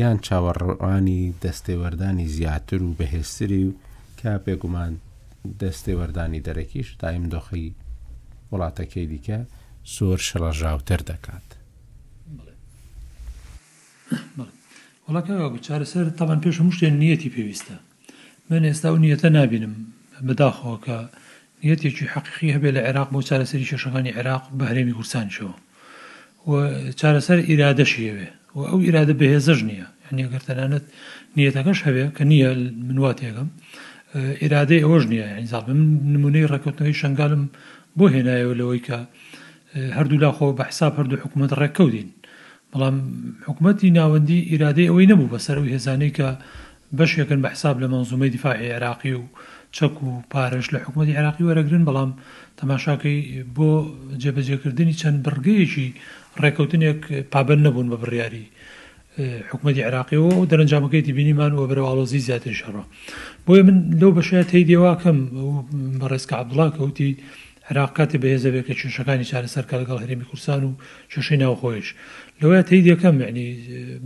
یان چاوەڕوانی دەستێوەردانی زیاتر و بەهێستری و کە بێگومان دەستێوەردانی دەرەکیش دایم دۆخی وڵاتەکەی دیکە زۆر شڵەژاوتر دەکات. وەڵا کاک ئاکۆ چارەسەر تەبعەن پێش هەموو شتێ نیەتی پێویستە. من ئێستا ئەو نیەتە نابینم بەداخەوە کە نیەتێکی حەقیقی هەبێ لە عێراق بۆ چارەسەری کێشەکانی عێراق بە هەرێمی کوردستانیشەوە. و چارەسەر ئیرادەشی هەبێ و ئەو ئیرادە بەهێزەش نییە یانی ئەگەر تەنانەت نیەتەکەش هەبێ کە نییە من وا تێگەم ئیرادەی ئەوەش نییە یانی زاڵ بم نمونەی ڕێکوتنەوەی شنگالم بۆ هێنایەوە لەوەی کە هەردوو لا خۆ بە حساب هەردوو حکوومەت ڕێککەوتین بەڵام حکوومەتی ناوەندی ئیرادەی ئەوەی نەبوو بەسەر و هێزانەی کە بەشێکن بە حساب لە مەنزومەی دیفاعی عێراقی و چەک و پارەش لە حکومەتی عێراقی وەرەگرن، بەڵام تەماشاکەی بۆ جێبەجێکردنی چەند بڕگەیەکی ڕێکەوتنێک پابەند نەبوون بە بڕیاری حکومەتی عێراقیەوە و دەرەنجامەکەیەتی بینیمان و بەرەو ئاڵۆزی زیاتری شەڕە. بۆیە من لەو بەشەیە تەیدێواکەم و بەڕێز کە عەبدوڵا کە وتی، عێراق کاتێ بەهێز ئەبێ کە کێشەکانی چارەسەر کا لەگەڵ هەرێمی کوردستان و کێشەی ناوخۆیش لەوەیە تەیید یەکەم یەعنی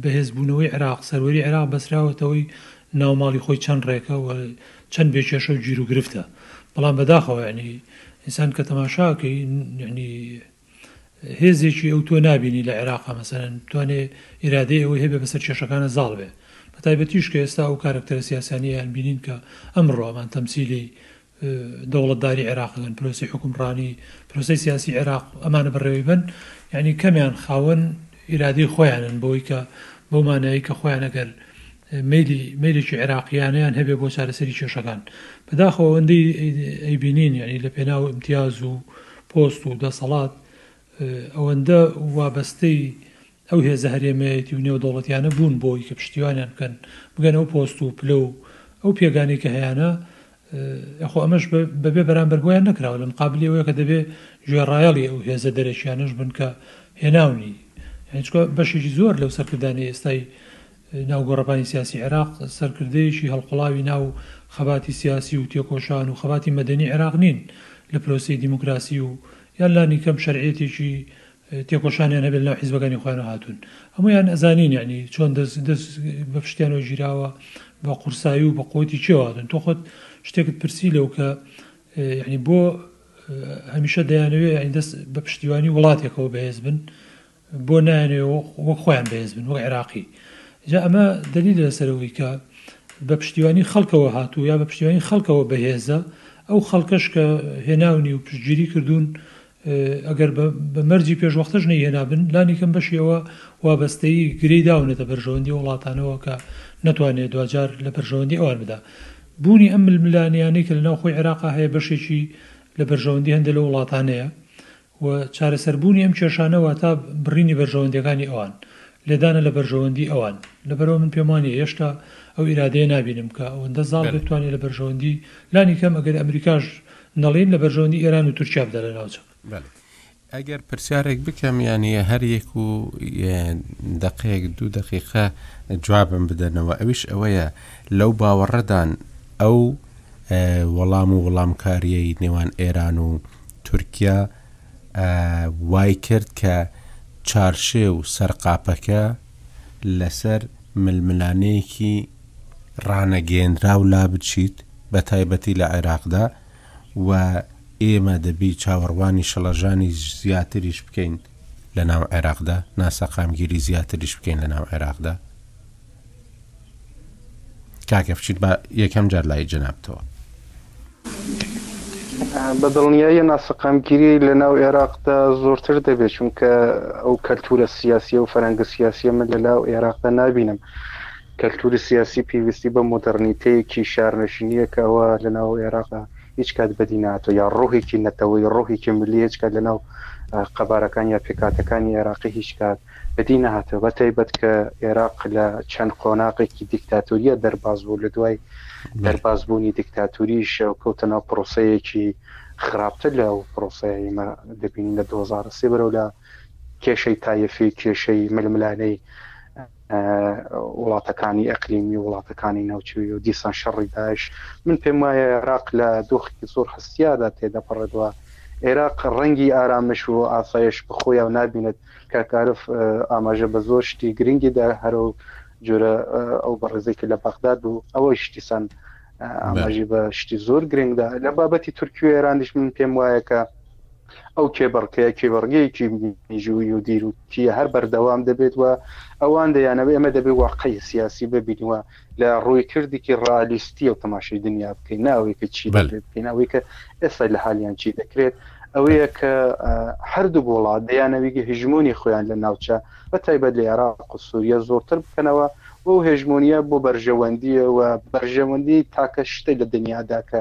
بەهێز بوونەوەی عێراق سەروەری عێراق بەسراوەتەوەی ناوماڵی خۆی چەند ڕێکە و چەند بێ کێشە و گیر و گرفتە بەڵام بەداخەوە یعنی ئینسان کە تەماشاکەی یعنی هێزێکی ئەو تۆ نبینی لە عێراقا مەسەرەن توانێ ئیرادەی ئەوەی هەبێ بەسەر کێشەکانە زاڵ بێ بە تایبەتیش کە ئێستا ئەو کارکتەرە سیاسانیان بینین کە ئەمڕۆ ئەمان تەمسیلی دەوڵەتداری عێراق ئەگەن پرۆسەی حوکمڕانی پرۆسەی سیاسی عێراق ئەمانە بەڕێوەی بەن یعنی کەمیان خاوەن ئیرادەی خۆیانن بۆی کە بۆ مانایی کە خۆیان ئەگەر میلی میلێکی عێراقییانیان هەبێ بۆ چارەسەری کێشەکان بەداخەوەندی ئەیبینین یعنی لە پێناو امتیاز و پۆست و دەسەڵات ئەوەندە وابەستەی ئەو هێزە هەرێمەیەتی و نێودەوڵەتیانە بوون بۆی کە پشتیوانیان بکەن بگەنە ئەو پۆست و پلە و ئەو پێگانەی کە هەیانە ئەخۆ ئەمەش بەبێ بەرامبەر بۆیان نەکراوە لە مقابلی ئەوەیە کە دەبێ گوێڕایەڵی ئەو هێزە دەرەکیانەش بن کە هێناونی بەشێکی زۆر لەو سەرکردانی ئێستای ناو گۆڕەپانی سیاسی عێراق سەرکردەیەکی هەڵقوڵاوی ناو خەباتی سیاسی و تێکۆشان و خەباتی مەدەنی عێراق نین لە پرۆسەی دیموکراسی و یان لانیکەم شەرعیەتێکی تێکۆشانیان هەبێت لەناو حیزبەکانی خۆیانەوە هاتوون هەموویان ئەزانین یعنی چۆن دەست دەست بە پشتیانەوە گیراوە بە قورسایی و بە قوتی چێوە هاتون تۆ خۆت شتێکت پرسی لەو کە یعنی بۆ هەمیشە دەیانەوێ یعنی دەست بە پشتیوانی وڵاتێکەوە بەهێز بن بۆ نایەنێ و وەک خۆیان بەهێز بن وەک عێراقی جا ئەمە دەلیلە لەسەر ئەوەی کە بە پشتیوانی خەڵکەوە هاتوو یا بە پشتیوانی خەڵکەوە بەهێزە ئەو خەڵکەش کە هێناونی و پشتگیری کردوون ئەگەر بە مەرجی پێشوەختەش نەیهێنابن لانیکەم بەشی ئەوە وابەستەی گرێی داونەتە بەرژەوەندی وڵاتانەوە کە نەتوانێت دواجار لە بەرژەوەندی ئەوان بدا بوونی ئەم ململانیانەی کە لەناو خۆی عێراقا هەیە بەشێکی لە بەرژەوەندی هەندێک لە وڵاتانەیە و چارەسەربوونی ئەم کێشانە واتا بڕینی بەرژەوەندیەکانی ئەوان، لێدانە لە بەرژەوەندی ئەوان، لەبەرئەوە من پێم وانیە هێشتا ئەو ئیرادەیە نابینم کە ئەوەندە زاڵ بێت بتوانێت لە بەرژەوەندی، لانی کەم ئەگەر ئەمریکاش نەڵێین، لە بەرژەوەندی ئێران و تورکیا بدا لە ناوچە. بەلێ ئەگەر پرسیارێک بکەم یانی هەر یەک و دەقەیەک دوو دەقیقە جوابم بدەنەوە ئەویش ئەوەیە لەو باوەڕەدان ئەو وەڵام و وەڵامکاریەی نێوان ئێران و تورکیا وای کرد کە چارشێ و سەرقاپەکە لەسەر ململانێیەکی ڕانەگەیەندراو لابچیت بە تایبەتی لە عێراقدا و ئێمە دەبی چاوەڕوانی شڵەژانی زیاتریش بکەین لە ناو عێراقدا، ناسەقامگیری زیاتریش بکەین لە ناو عێراقدا. کاکە فشیت با یەکەم جار لای جەنابتەوە. بە دڵنیاییە ناسەقامگیری لە ناو ئێراقدا زۆرتر دەبێت، چونکە ئەو کەلتوورە سیاسییە و فەرهەنگە سیاسییە من لە لاو ئێراقدا نابینم. کەلتووری سیاسی پێویستی بە مۆدێڕنیتەیەکی شارنشینییە کە ئەوە لە ناو ئێراقدا هیچ کات بەدی نەهاتووە یا ڕۆحێکی نەتەوەیی، ڕۆحێکی ملی هیچ کات لە ناو قەبارەکان یا پێکهاتەکانی ئێراقی هیچ کات بەدی نەهاتووە بە تایبەت کە ئێراق لە چەند قۆناغێکی دیکتاتوریە دەرباز بوو لە دوای دەربازبوونی دیکتاتوریش و کەوتە ناو پرۆسەیەکی خراپتر لە ئەو پرۆسەیە ئێمە دەبینین لە 2023 بەرەو لە کێشەی تایەفی کێشەی ململانەی وڵاتەکانی ئەقلیمی وڵاتەکانی ناوچوی و دیسان شەڕی داش من پێم وایە عێراق لە دۆخێکی زۆر هەستیادا تێدەپەڕێتەوە عێراق ڕەنگی ئارامش و ئاسایش بخۆیا و نبینێت کاک ئارف ئاماژە بە زۆر شتی گرنگی دا هەرو جۆرە ئەو بەڕێزەی کە لە بەغداد بوو ئەوەی شتیسان ئاماژی بە شتی زۆر گرنگدا لە بابەتی تورکی و ئێراندیش من پێم وایە کە ئەو کێبڕکەیە کێبڕگەیەکی میژووی و دیروکیە هەر بەردەوام دەبێت و ئەوان دەیانەوە ئێمە دەبێت واقعی سیاسی ببینوە لە ڕووی کردێکی ڕالیستیەوە تەماشای دنیا بکەین ناوەی کە چی دەکرێت بکەین ئەوەی کە ئێستا لە حالیان چی دەکرێت ئەوەیە کە هەردوو وڵات دەیانەویگە هژمونی خۆیان لە ناوچە بە تایبەت لە عێراق و سووریە زۆرتر بکەنەوە و هێژمونیە بۆ بەرژەوەندیەوە بەرژەوەندی تاکە شتە لە دنیادا کە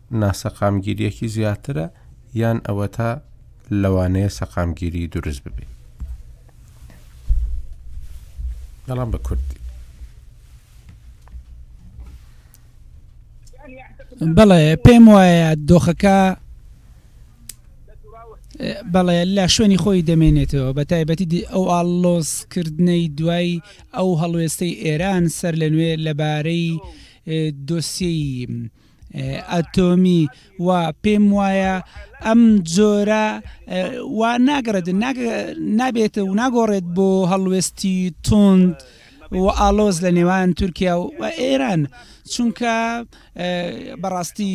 ناسەقامگیریەکی زیاترە یان ئەوەتا لەوانەیە سەقامگیری دروست ببێت بەڵام بە کوردی بەڵێ پێم وایە دۆخەکە بەڵێ لە شوێنی خۆی دەمێنێتەوە بە تایبەتی ئەو ئاڵۆزکردنەی دوای ئەو هەڵوێستەی ئێران سەر لە نوێ لەبارەی دۆسیی ئەتۆمی و پێم وایە ئەم جۆرە وا ناگەڕێت نابێت و ناگۆڕێت بۆ هەڵوێستی توند و ئالۆز لە نێوان تورکیا و ئێران چونکە بەڕاستی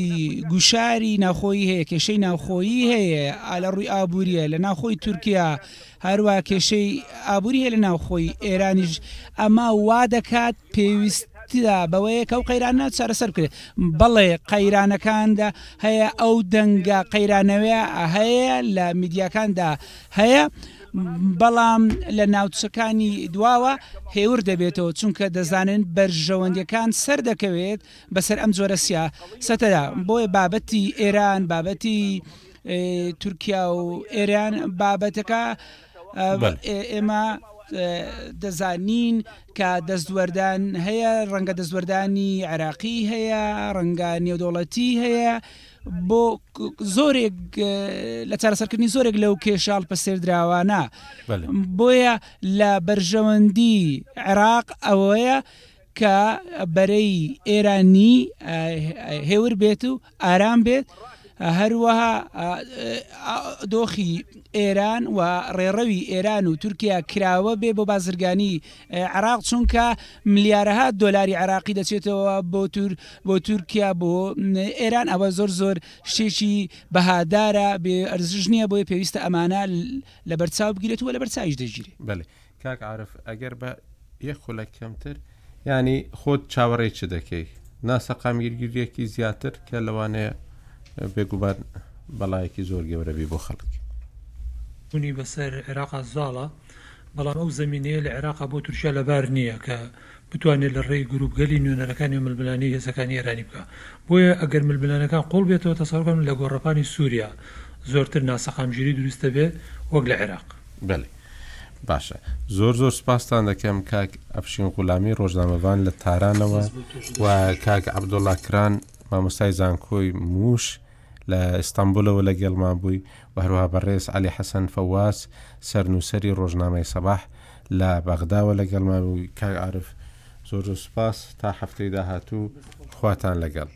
گوشاری ناخۆی هەیە کێشەی ناوخۆیی هەیە ئالە ڕووی ئابوووریە لە ناخۆی تورکیا هەروەها کێشەی ئابووری هەیە لە ناوخۆی ئێرانیش، ئەمە وا دەکات پێویست بەوەیە کە ئەو قەیرانە چارەسەر بکرێت. بەڵێ قەیرانەکان هەیە، ئەو دەنگە قەیرانەوە هەیە لە میدیاکاندا هەیە، بەڵام لە ناوچەکانی دواوە هێور دەبێتەوە، چونکە دەزانن بەرژەوەندییەکان سەر دەکەوێت بەسەر ئەم جۆرە سیاسەتەدا، بۆیە بابەتی ئێران بابەتی. تورکیا و ئێران بابەتەکە ئێمە دەزانین کە دەستوەردان هەیە ڕەنگە دەستوەردانی عێراقی هەیە ڕەنگە نێودوڵەتی هەیە بۆ زۆرێک لە چارەسەرکردنی زۆرێک لەو کێشاڵ پە سێردراوانە بۆیە لە بەرژەوەندی عێراق ئەوەیە کە بەرەی ئێرانی هێور بێت و ئارام بێت هەروەها دۆخی ئێران و ڕێڕەوی ئێران و تورکیا کراوە بێ بۆ بازرگانی عراق چونکە ملیارەها دۆلاری عراقی دەچێتەوە بۆ تور بۆ تورکیا بۆ ئێران ئەوە زۆر زۆر شتێکی بەهادارە بێ ئەرزش نییە بۆی پێویستە ئەمانە لە بەرچاو بگرێت و لە بەرچاویش دەگیرێت. کاک عارف ئەگەر بە یەک خولەک کەمتر یانی خۆت چاوەڕێی چ دەکەی نا سەقامگیرگیریەکی زیاتر کە لەوانەیە بێگومان بەڵایەکی زۆر گەورەبی بۆ خەڵک. بونی بەسەر عێراقا زاڵە بەڵام ئەو زەمینەیە لە عێراقا بۆ تورکیا لەبار نیە کە بتوانێت لە ڕێی گرووپگەلی نوێنەرەکانی و ململانێی هێزەکانی ئێرانی بکا. بۆیە ئەگەر ململانێکان قووڵ بێتەوە تەسەوڕ کەن لە گۆڕەپانی سووریا زۆرتر ناسەقامگیری دروست دەبێت وەک لە عێراق. بەلی باشە زۆر زۆر سپاستان دەکەم کاک ئەفشین غولامی ڕۆژنامەڤان لە تارانەوە و کاک عەبدوڵا کران مامۆستای زانکۆی مووش لە ئیستانبولەوە لەگێڵمان بووی و هەروەها بەڕێز عەلی حەسەن فەواز سەرنووسەری ڕۆژنامەی سەباح لە بەغداوە لەگەڵمان بووی. کاک عارف زۆر زۆر سوپاس تا هەفتەی داهاتوو خواتان لەگەڵ.